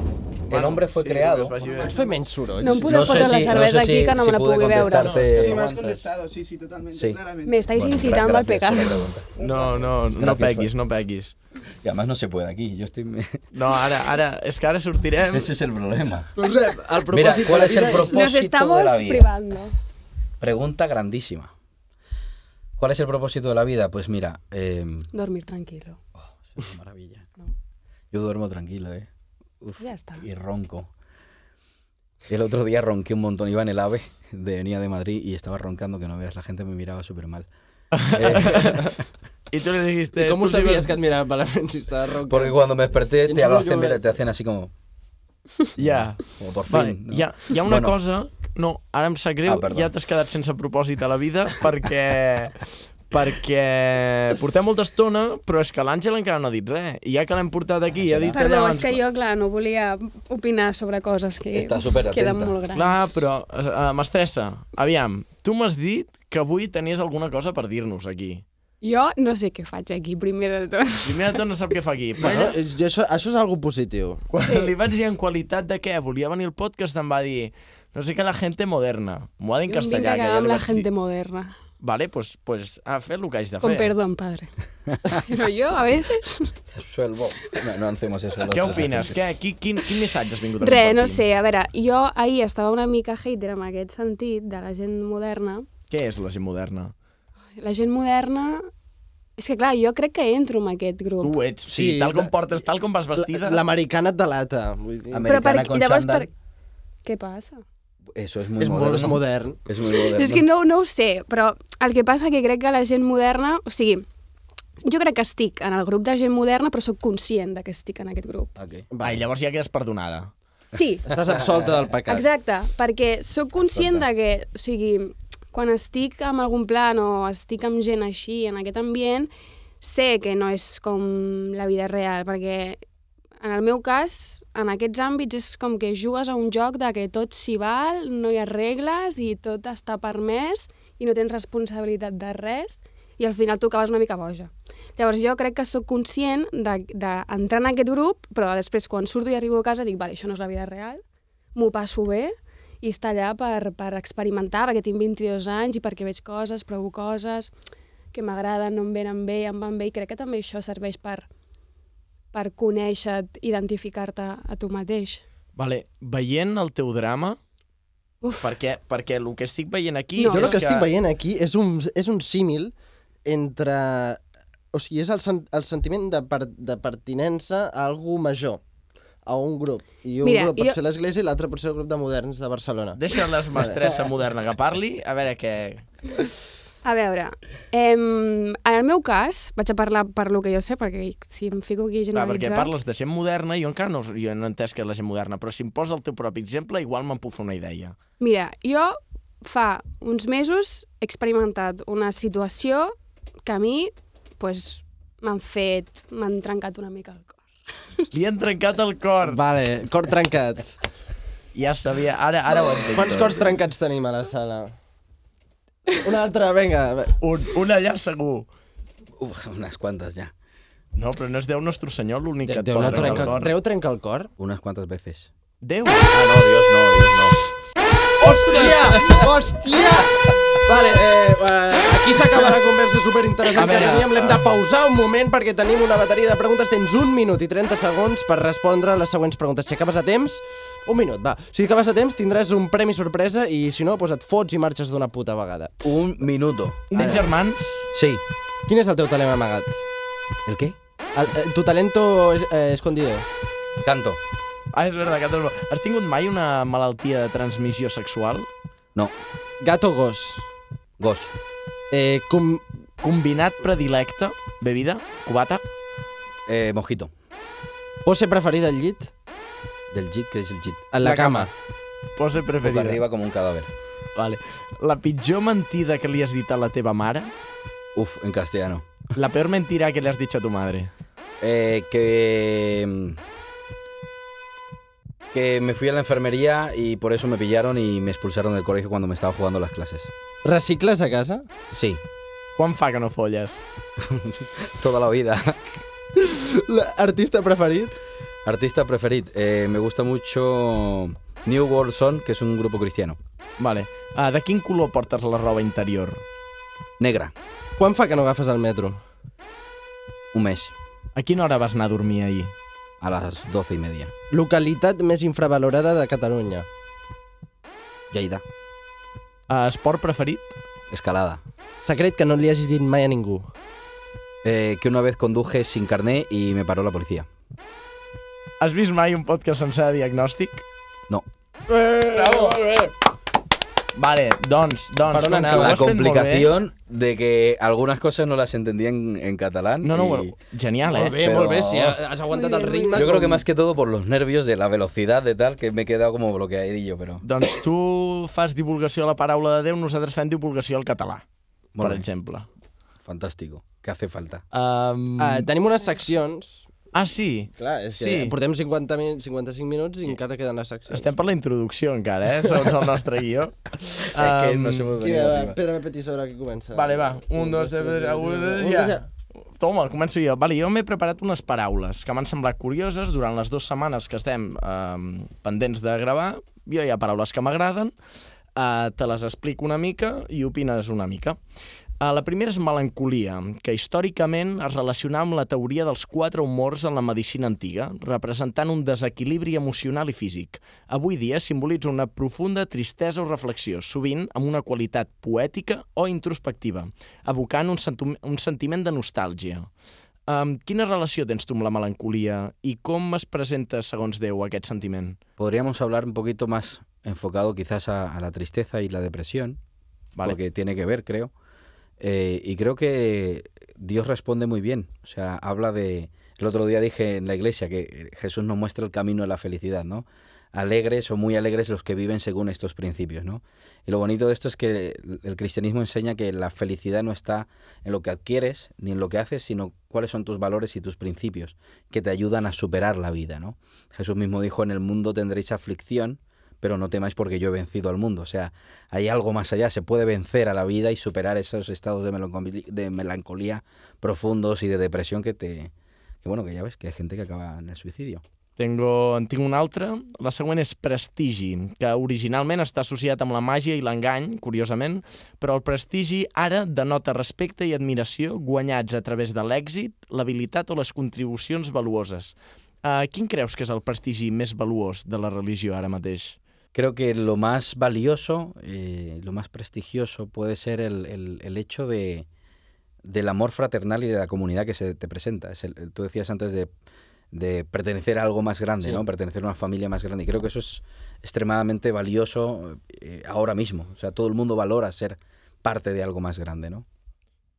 el hombre fue creado- que es menys soroll? No em podeu No sé fotre la no cervesa sé si- aquí que no si me la pude pugui veure. contestarte- Sí, Eh, me has aguantes. contestado, sí, sí, totalmente, Sí. claramente. Me estáis Bueno, incitando al gracias pecado. No, no, no Gràcies, peguis, no peguis. Y además no se puede aquí. Yo estoy... No, ara, ara, és que ara sortirem... Ese es el problema. Propòsit Mira, ¿cuál es el propósito Nos estamos de la vida? privando. Pregunta grandísima. ¿Cuál es el propósito de la vida? Pues mira, eh, Dormir tranquilo. es una maravilla. Yo duermo tranquilo, ¿eh? Uf, Ya está. Y ronco. El otro día ronqué un montón. Iba en el AVE, de, venía de Madrid y estaba roncando que no veas. La gente me miraba súper mal. Eh, I tu li dijiste... Sabies vas- que mirava malament si estava roncant? porque cuando me desperté te, hacen, jo mira, veig? te hacen así como... Ja. como por fin. Vale, ¿no? hi ha, hi ha una Bueno. cosa... No, ara em sap greu, Ah, perdó. ja t'has quedat sense propòsit a la vida perquè perquè portem molta estona, però és que l'Àngel encara no ha dit res. I ja que l'hem portat aquí ha dit Perdó, és que jo, clar, no volia opinar sobre coses que Està queden molt grans. Clar, però uh, m'estressa. Aviam, tu m'has dit que avui tenies alguna cosa per dir-nos aquí. Jo no sé què faig aquí, primer de tot. Primer de tot no sap què fa aquí. Però Bueno, és- jo això, això és algo positiu. quan li vaig dir en qualitat de què volia venir al podcast, em va dir no sé què, la gente moderna. M'ho ha dit en castellà. a que ja li la gente dir. moderna. Vale, pues, pues a fer el que haig de Con fer. perdón, padre. Pero yo, a veces... Suelvo. No, no hacemos eso. Què opines? Què, quin, quin, quin missatge has vingut a Res, no sé, a veure, jo ahir estava una mica hater en aquest sentit de la gent moderna. Què és la gent moderna? La gent moderna... És que, clar, jo crec que entro en aquest grup. Tu ets, sí, Sí, tal com portes, tal com vas vestida. La- L'americana et delata. Vull dir, Amer- Però per, americana con llavors, per... Què passa? Eso es muy és molt moderno. modern. Es muy moderno. És que no, no ho sé, però el que passa que crec que la gent moderna... O sigui, jo crec que estic en el grup de gent moderna, però sóc conscient de que estic en aquest grup. Ok. Va, i llavors ja quedes perdonada. Sí, Estàs absolta del pecat. exacte, perquè sóc conscient de que, o sigui, quan estic amb algun plan o estic amb gent així, en aquest ambient, sé que no és com la vida real, perquè en el meu cas, en aquests àmbits, és com que jugues a un joc de que tot s'hi val, no hi ha regles i tot està permès i no tens responsabilitat de res i al final tu acabes una mica boja. Llavors jo crec que sóc conscient d'entrar de, en aquest grup, però després quan surto i arribo a casa dic, vale, això no és la vida real, m'ho passo bé i estar allà per, per experimentar, perquè tinc 22 anys i perquè veig coses, provo coses que m'agraden, no em venen bé, em van bé, i crec que també això serveix per, per conèixer-te, identificar-te a tu mateix. Vale, veient el teu drama, Uf. perquè, perquè el que estic veient aquí... No. Jo el és que estic veient aquí és un, és un símil entre... O sigui, és el, sen, el sentiment de, per, de pertinença a algú major, a un grup. I un Mira, grup pot jo- ser l'Església i l'altre pot ser el grup de moderns de Barcelona. Deixa la mestressa moderna que parli, a veure què... A veure, em, en el meu cas, vaig a parlar per lo que jo sé, perquè si em fico aquí a Clar, perquè parles de gent moderna, jo encara no, jo no he entès que és la gent moderna, però si em posa el teu propi exemple, igual me'n puc fer una idea. Mira, jo fa uns mesos he experimentat una situació que a mi pues, m'han fet, m'han trencat una mica el cor. Li han trencat el cor. Vale, cor trencat. Ja sabia, ara, ara ho entenc. Quants cors trencats tenim a la sala? Un altre, vinga. Un, un allà segur. Uf, unas cuantas ya. No, però no és Déu Nostre Senyor l'únic que et Déu, pot no trencar trenca, el cor. Déu trenca el cor? Unas cuantas veces. Déu. Ah, no, Dios no, Dios no. Hòstia! Hòstia! Vale, eh, eh, aquí s'acaba la conversa superinteressant que teníem. L'hem de pausar un moment perquè tenim una bateria de preguntes. Tens un minut i 30 segons per respondre les següents preguntes. Si acabes a temps, un minut, va. Si acabes a temps, tindràs un premi sorpresa i si no, doncs et fots i marxes d'una puta vegada. Un minuto. Tens germans? Sí. Quin és el teu talent amagat? ¿El qué? El, eh, tu talento eh, escondido. Canto. Ah, és veritat, que tens... Has tingut mai una malaltia de transmissió sexual? No. Gato o gos? Gos. Eh, com... Combinat predilecte? Bebida? Cubata? Eh, mojito. Pose preferida al llit? Del JIT, ¿qué es el JIT? En la, La cama. Pose Boca preferida. arriba como un cadáver. Vale. La pitjor mentida que li has dit a la teva mare? Uf, en castellano. La peor mentira que le has dicho a tu madre? Eh, que... mm, Que me fui a la enfermería y por eso me pillaron y me expulsaron del colegio cuando me estaba jugando las clases. Recicles a casa? Sí, Quan fa que no folles? toda la vida. Artista preferit? Artista preferido. Eh, me gusta mucho New World Son, que es un grupo cristiano. Vale. Uh, de quin color portes la roba interior? Negra. Quan fa que no agafes el metro? Un mes. A quina hora vas anar a dormir ahir? A las doce y media. Localitat més infravalorada de Catalunya. Lleida. Uh, esport preferit? Escalada. Secret que no li hagis dit mai a ningú. Eh, que una vez conduje sin carné y me paró la policía. Has vist mai un podcast sencer de diagnòstic? No. Eh, Bravo. Vale, doncs, doncs, Per on com que ho La has fet molt bé... complicación de que algunas cosas no las entendía en, catalán. No, no, y bueno, genial, Molt eh? bé, Però- molt bé. Si has aguantat el ritme... Yo creo que más que todo por los nervios de la velocidad de tal, que me he quedado como bloqueadillo, pero... Doncs tu fas divulgació a la paraula de Déu, nosaltres fem divulgació al català, per Molt bé. exemple. Fantástico. ¿Qué hace falta? Um... Uh, tenim unes seccions. Ah, sí? Clar, és que Sí. portem 50 min 55 minuts i encara queden les seccions. Estem per la introducció encara, eh? Segons el nostre guió. Que no Um, puede venir Quina, arriba. Pedra, tisora, qui comença? Vale, va. Un, dos, tres, ja. Toma, començo jo. Vale, jo m'he preparat unes paraules que m'han semblat curioses durant les dues setmanes que estem eh, pendents de gravar. Jo hi ha paraules que m'agraden, eh, te les explico una mica i opines una mica. Eh, la primera és melancolia, que històricament es relaciona amb la teoria dels quatre humors en la medicina antiga, representant un desequilibri emocional i físic. Avui dia simbolitza una profunda tristesa o reflexió, sovint amb una qualitat poètica o introspectiva, evocant un, un sentiment de nostàlgia. Um, quina relació tens tu amb la melancolia i com es presenta, segons Déu, aquest sentiment? Podríamos hablar un poquito más enfocado quizás a, a la tristeza y la depresión, Vale. porque tiene que ver, creo. Eh, y creo que Dios responde muy bien. O sea, habla de... El otro día dije en la iglesia que Jesús nos muestra el camino de la felicidad, ¿no? Alegres o muy alegres los que viven según estos principios, ¿no? Y lo bonito de esto es que el cristianismo enseña que la felicidad no está en lo que adquieres ni en lo que haces, sino cuáles son tus valores y tus principios que te ayudan a superar la vida, ¿no? Jesús mismo dijo, en el mundo tendréis aflicción, pero no temáis porque yo he vencido al mundo. O sea, hay algo más allá, se puede vencer a la vida y superar esos estados de melancolía, de melancolía profundos y de depresión que te... Que bueno, que ya ves que hay gente que acaba en el suicidio. Tengo, en tinc una altra. La següent és prestigi, que originalment està associat amb la màgia i l'engany, curiosament, però el prestigi ara denota respecte i admiració guanyats a través de l'èxit, l'habilitat o les contribucions valuoses. Uh, quin creus que és el prestigi més valuós de la religió ara mateix? Creo que lo más valioso, eh, lo más prestigioso puede ser el, el- el hecho de, del amor fraternal y de la comunidad que se te presenta. Es el- tú decías antes de, de pertenecer a algo más grande, Sí. ¿no? Pertenecer a una familia más grande. Y creo que eso es extremadamente valioso eh, ahora mismo. O sea, todo el mundo valora ser parte de algo más grande, ¿no?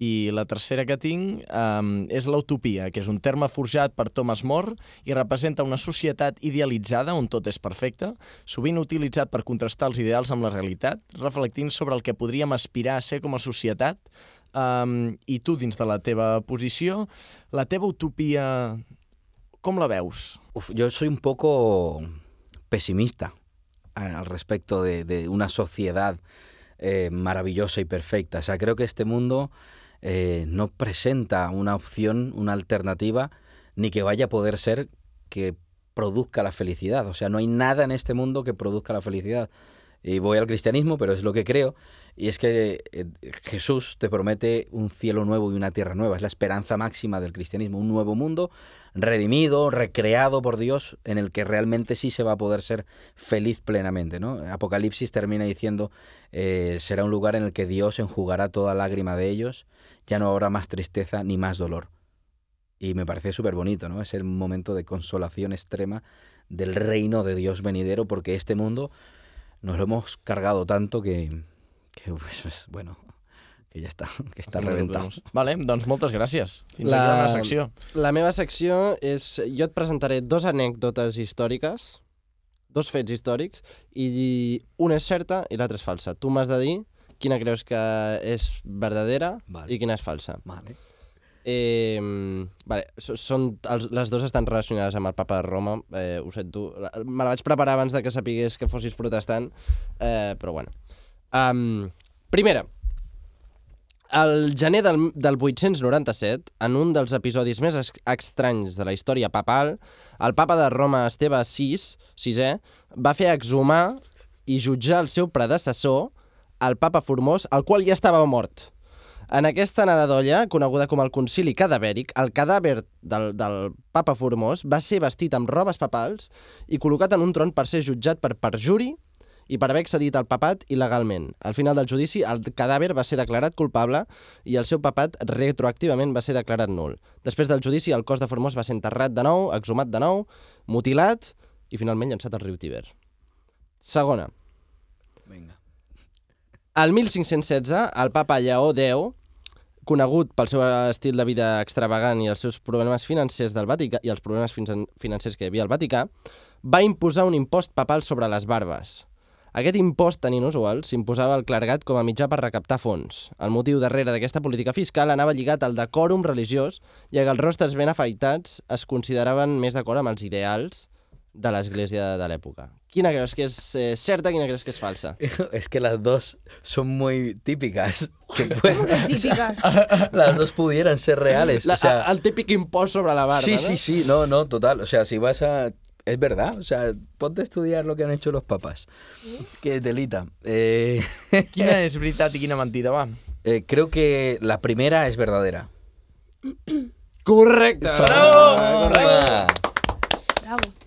I la tercera que tinc um, és l'utopia, que és un terme forjat per Thomas More i representa una societat idealitzada on tot és perfecte, sovint utilitzat per contrastar els ideals amb la realitat, reflectint sobre el que podríem aspirar a ser com a societat. Um, I tu, dins de la teva posició, la teva utopia, com la veus? Uf, yo soy un poco pesimista a- al respecto de, de una sociedad eh, maravillosa y perfecta. O sea, creo que este mundo eh, no presenta una opción, una alternativa, ni que vaya a poder ser que produzca la felicidad. O sea, no hay nada en este mundo que produzca la felicidad. Y voy al cristianismo, pero es lo que creo. Y es que eh, Jesús te promete un cielo nuevo y una tierra nueva. Es la esperanza máxima del cristianismo. Un nuevo mundo redimido, recreado por Dios, en el que realmente sí se va a poder ser feliz plenamente. ¿no? Apocalipsis termina diciendo, eh, será un lugar en el que Dios enjugará toda lágrima de ellos, ya no habrá más tristeza ni más dolor. Y me parece súper bonito, ¿no? Es el momento de consolación extrema del reino de Dios venidero, porque este mundo nos lo hemos cargado tanto que, que pues, bueno, que ja està, que està reventat. Vale, doncs moltes gràcies. Fins La- aquí la meva secció. La meva secció és... Jo et presentaré dos anècdotes històriques, dos fets històrics, i una és certa i l'altra és falsa. Tu m'has de dir quina creus que és verdadera Vale. i quina és falsa. Vale. Eh, vale, són, els, les dues estan relacionades amb el papa de Roma, eh, ho sento. Me la vaig preparar abans de que sapigués que fossis protestant, eh, però bueno. Um, primera, el gener del, del 897, en un dels episodis més estranys de la història papal, el papa de Roma Esteve VI, VI va fer exhumar i jutjar el seu predecessor, el papa Formós, el qual ja estava mort. En aquesta anada d'olla, coneguda com el concili cadavèric, el cadàver del, del papa Formós va ser vestit amb robes papals i col·locat en un tron per ser jutjat per perjuri i per haver accedit al papat il·legalment. Al final del judici, el cadàver va ser declarat culpable i el seu papat retroactivament va ser declarat nul. Després del judici, el cos de Formós va ser enterrat de nou, exhumat de nou, mutilat i finalment llançat al riu Tiber. Segona, Vinga. El 1516, el papa Lleó X, conegut pel seu estil de vida extravagant i els seus problemes financers del Vaticà i els problemes fin- financers que hi havia al Vaticà, va imposar un impost papal sobre les barbes. Aquest impost tan inusual s'imposava al clergat com a mitjà per recaptar fons. El motiu darrere d'aquesta política fiscal anava lligat al decòrum religiós, ja que els rostres ben afaitats es consideraven més d'acord amb els ideals de l'església de l'època. Quina creus que és eh, certa, quina creus que és falsa? Es que las dos son muy típicas. Que pueden- Típiques. las dos pudieran ser reales. La, o sea, el típic impost sobre la barba, sí, ¿no? sí, sí, no, no, total. O sea, si vas a... Es verdad, o sea, ponte a estudiar lo que han hecho los papas. Qué delita. Eh, Quina és veritat i quina mentida, va? eh, creo que la primera es verdadera. Correcte! Bravo! Bravo.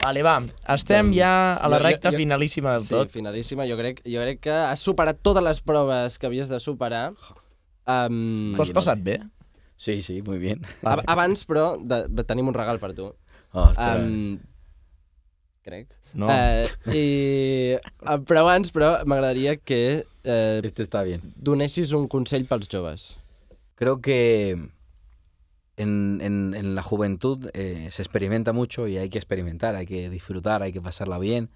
Vale, va. Estem ja a la Jo- jo- recta jo- finalíssima del Sí, tot. finalíssima. Jo crec, jo crec que has superat totes les proves que havies de superar. Um, T'ho has passat bé? Sí, sí, muy bien. ab abans, però, de, de, tenim un regal per tu. Ostras. Um, crec. No. Eh, i, eh, però abans, però, m'agradaria que eh, Este está bien. donessis un consell pels joves. Creo que en, en- la juventud eh, se experimenta mucho y hay que experimentar, hay que disfrutar, hay que pasarla bien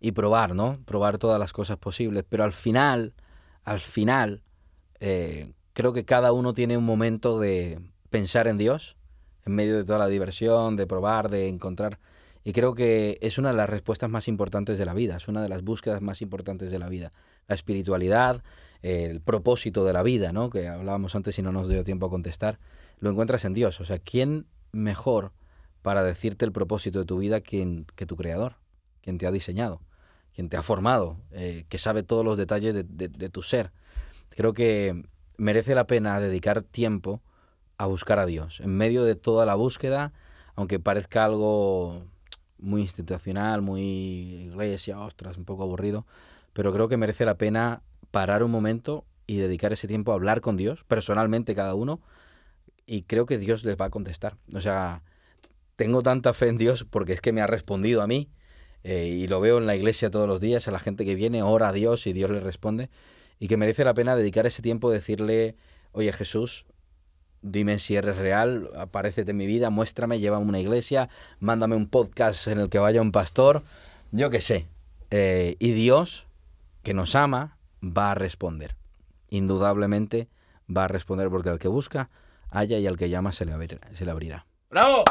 y probar, ¿no? Probar todas las cosas posibles. Pero al final, al final, eh, creo que cada uno tiene un momento de pensar en Dios, en medio de toda la diversión, de probar, de encontrar. Y creo que es una de las respuestas más importantes de la vida, es una de las búsquedas más importantes de la vida. La espiritualidad, el propósito de la vida, ¿no? Que hablábamos antes y no nos dio tiempo a contestar, lo encuentras en Dios. O sea, ¿quién mejor para decirte el propósito de tu vida que, tu creador, quien te ha diseñado, quien te ha formado, eh, que sabe todos los detalles de, de- de tu ser? Creo que merece la pena dedicar tiempo a buscar a Dios. En medio de toda la búsqueda, aunque parezca algo muy institucional, muy iglesia, ostras, un poco aburrido, pero creo que merece la pena parar un momento y dedicar ese tiempo a hablar con Dios, personalmente cada uno, y creo que Dios les va a contestar. O sea, tengo tanta fe en Dios porque es que me ha respondido a mí, eh, y lo veo en la iglesia todos los días, a la gente que viene, ora a Dios y Dios le responde, y que merece la pena dedicar ese tiempo a decirle, oye Jesús, dime si eres real, aparécete en mi vida, muéstrame, llévame una iglesia, mándame un podcast en el que vaya un pastor, yo qué sé. Eh, y Dios, que nos ama, va a responder. Indudablemente va a responder porque el que busca halla y al que llama se le, abrir- se le abrirà. Bravo!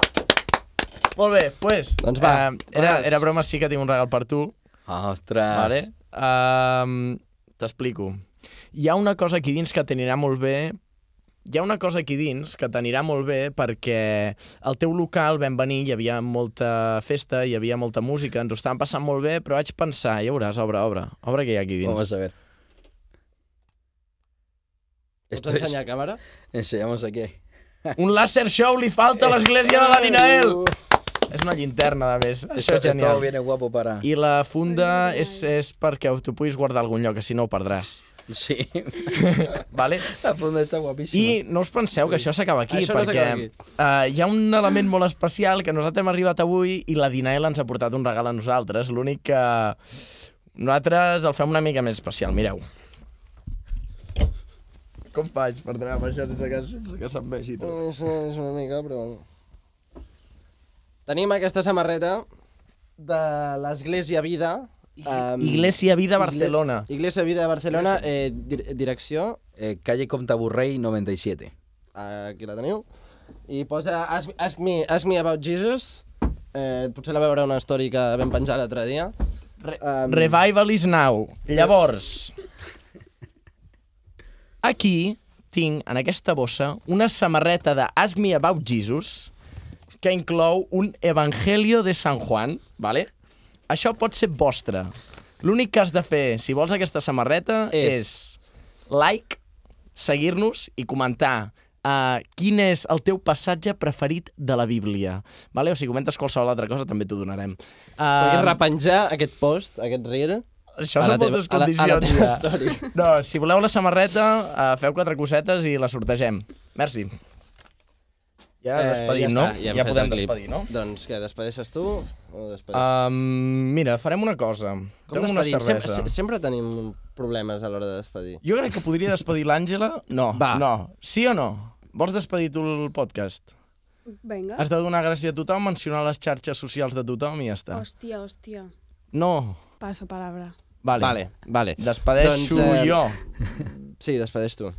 Molt bé, pues, Doncs va, eh, era, era broma, sí que tinc un regal per tu, Ostres! vale? Um, T'explico. Hi ha una cosa aquí dins que t'anirà molt bé hi ha una cosa aquí dins que t'anirà molt bé perquè al teu local vam venir, hi havia molta festa, hi havia molta música, ens ho estàvem passant molt bé, però vaig pensar, ja veuràs, obre, obre, obre què hi ha aquí dins. Vamos a ver. Pots Esto es... ensenyar a càmera? Enseñamos aquí. Un láser show li falta a l'església de la Dinael! És una llinterna, a més. Això és genial. esto viene guapo para... I la funda és, és perquè t'ho puguis guardar a algun lloc, que si no ho perdràs. Sí. Vale? La funda está guapísima. I no us penseu que això s'acaba aquí, Això no perquè s'acaba aquí. uh, hi ha un element molt especial que nosaltres hem arribat avui i la Dinael ens ha portat un regal a nosaltres. L'únic que nosaltres el fem una mica més especial, mireu. Com faig per treure amb això sense que, sense que se'm vegi tot? És, és una mica, però... Tenim aquesta samarreta de l'Església Vida. Um, Iglesia Vida Barcelona. Iglesia Vida Barcelona, eh, dir direcció, Eh, calle Comte Burrell 97. aquí la teniu, i posa Ask, ask, me, ask me about Jesus, eh, potser la veurà una story que vam penjar l'altre dia. Re Um, Revival is now. Llavors, aquí tinc en aquesta bossa una samarreta de Ask Me About Jesus que inclou un Evangelio de San Juan, vale? Això pot ser vostre. L'únic que has de fer, si vols aquesta samarreta, és, És- like, seguir-nos i comentar uh, quin és el teu passatge preferit de la Bíblia. Vale? O si comentes qualsevol altra cosa, també t'ho donarem. Podries Uh, repenjar aquest post, aquest reel, això són teva- moltes a la- a la condicions, ja. No, si voleu la samarreta, uh, feu quatre cosetes i la sortegem. Merci. Ja Eh, despedim, ja no? està, ja ja podem despedir, no? Doncs què, despedeixes tu o despedeixes? Um, mira, farem una cosa. Com Fem una cervesa. Sempre, sempre tenim problemes a l'hora de despedir. Jo crec que podria despedir l'Àngela. No, Va. no. Sí o no? Vols despedir tu el podcast? Vinga. Has de donar gràcies a tothom, mencionar les xarxes socials de tothom i ja està. Hòstia, hòstia. No. Passo palabra. Vale. Vale, vale. Despedeixo Doncs, eh, jo. Sí, despedeix tu.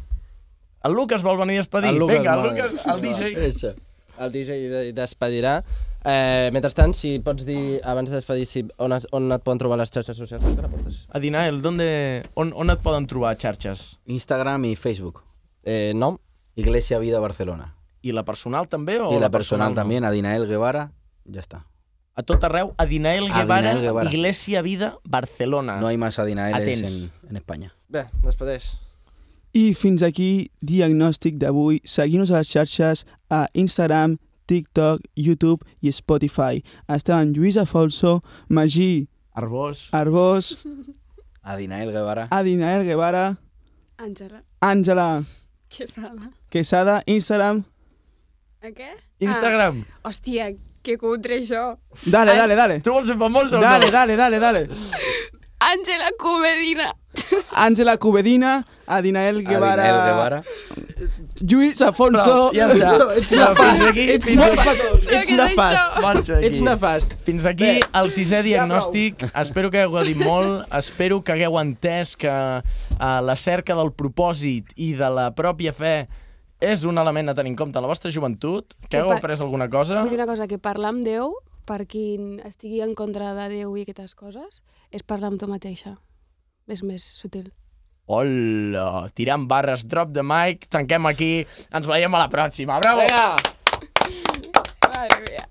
El Lucas vol venir a despedir. El Lucas Vinga, el. Lucas, el DJ. El DJ de- despedirà. Eh, mentrestant, si pots dir, abans de despedir, si, on, es- on et poden trobar les xarxes socials, que la portes? Adinael, ¿dónde, on, on et poden trobar xarxes? Instagram y Facebook. Eh, nom? Iglesia Vida Barcelona. I la personal també? O y la personal no? también, Adinael Guevara. Ya está. A tot arreu, Adinael Guevara, Adinael Guevara. Iglesia Vida, Barcelona. No hay más Adinaeles Atents. en, en España. Bé, despedeix. I fins aquí diagnòstic d'avui. Seguim-nos a les xarxes a Instagram, TikTok, YouTube i Spotify. Estem amb Lluís Afolso, Magí Arbós. Arbós, Adinael Guevara. Adinael Guevara, Àngela. Àngela Quesada. Quesada, Instagram. A què? Instagram. Ah, hòstia, que cutre això. Dale, dale, dale. Tu vols ser famosa Dale, o no? dale, dale, dale. Àngela Comedina. Àngela Cubedina, Adinael Guevara, Adinael Guevara. Lluís Afonso. ja està. No, ets nefast. aquí, Ets fins aquí. nefast. Però Ets nefast. Marxa d'aquí. Ets nefast. Fins aquí el sisè diagnòstic. Espero que hagueu dit molt. Espero que hagueu entès que uh, la cerca del propòsit i de la pròpia fe és un element a tenir en compte en la vostra joventut. Que pa- après alguna cosa. Vull dir una cosa, que parlar amb Déu, per qui estigui en contra de Déu i aquestes coses, és parlar amb tu mateixa. És més sutil. Hola, tirant barres, drop the mic, tanquem aquí, ens veiem a la pròxima. Bravo! Vinga! Madre mía.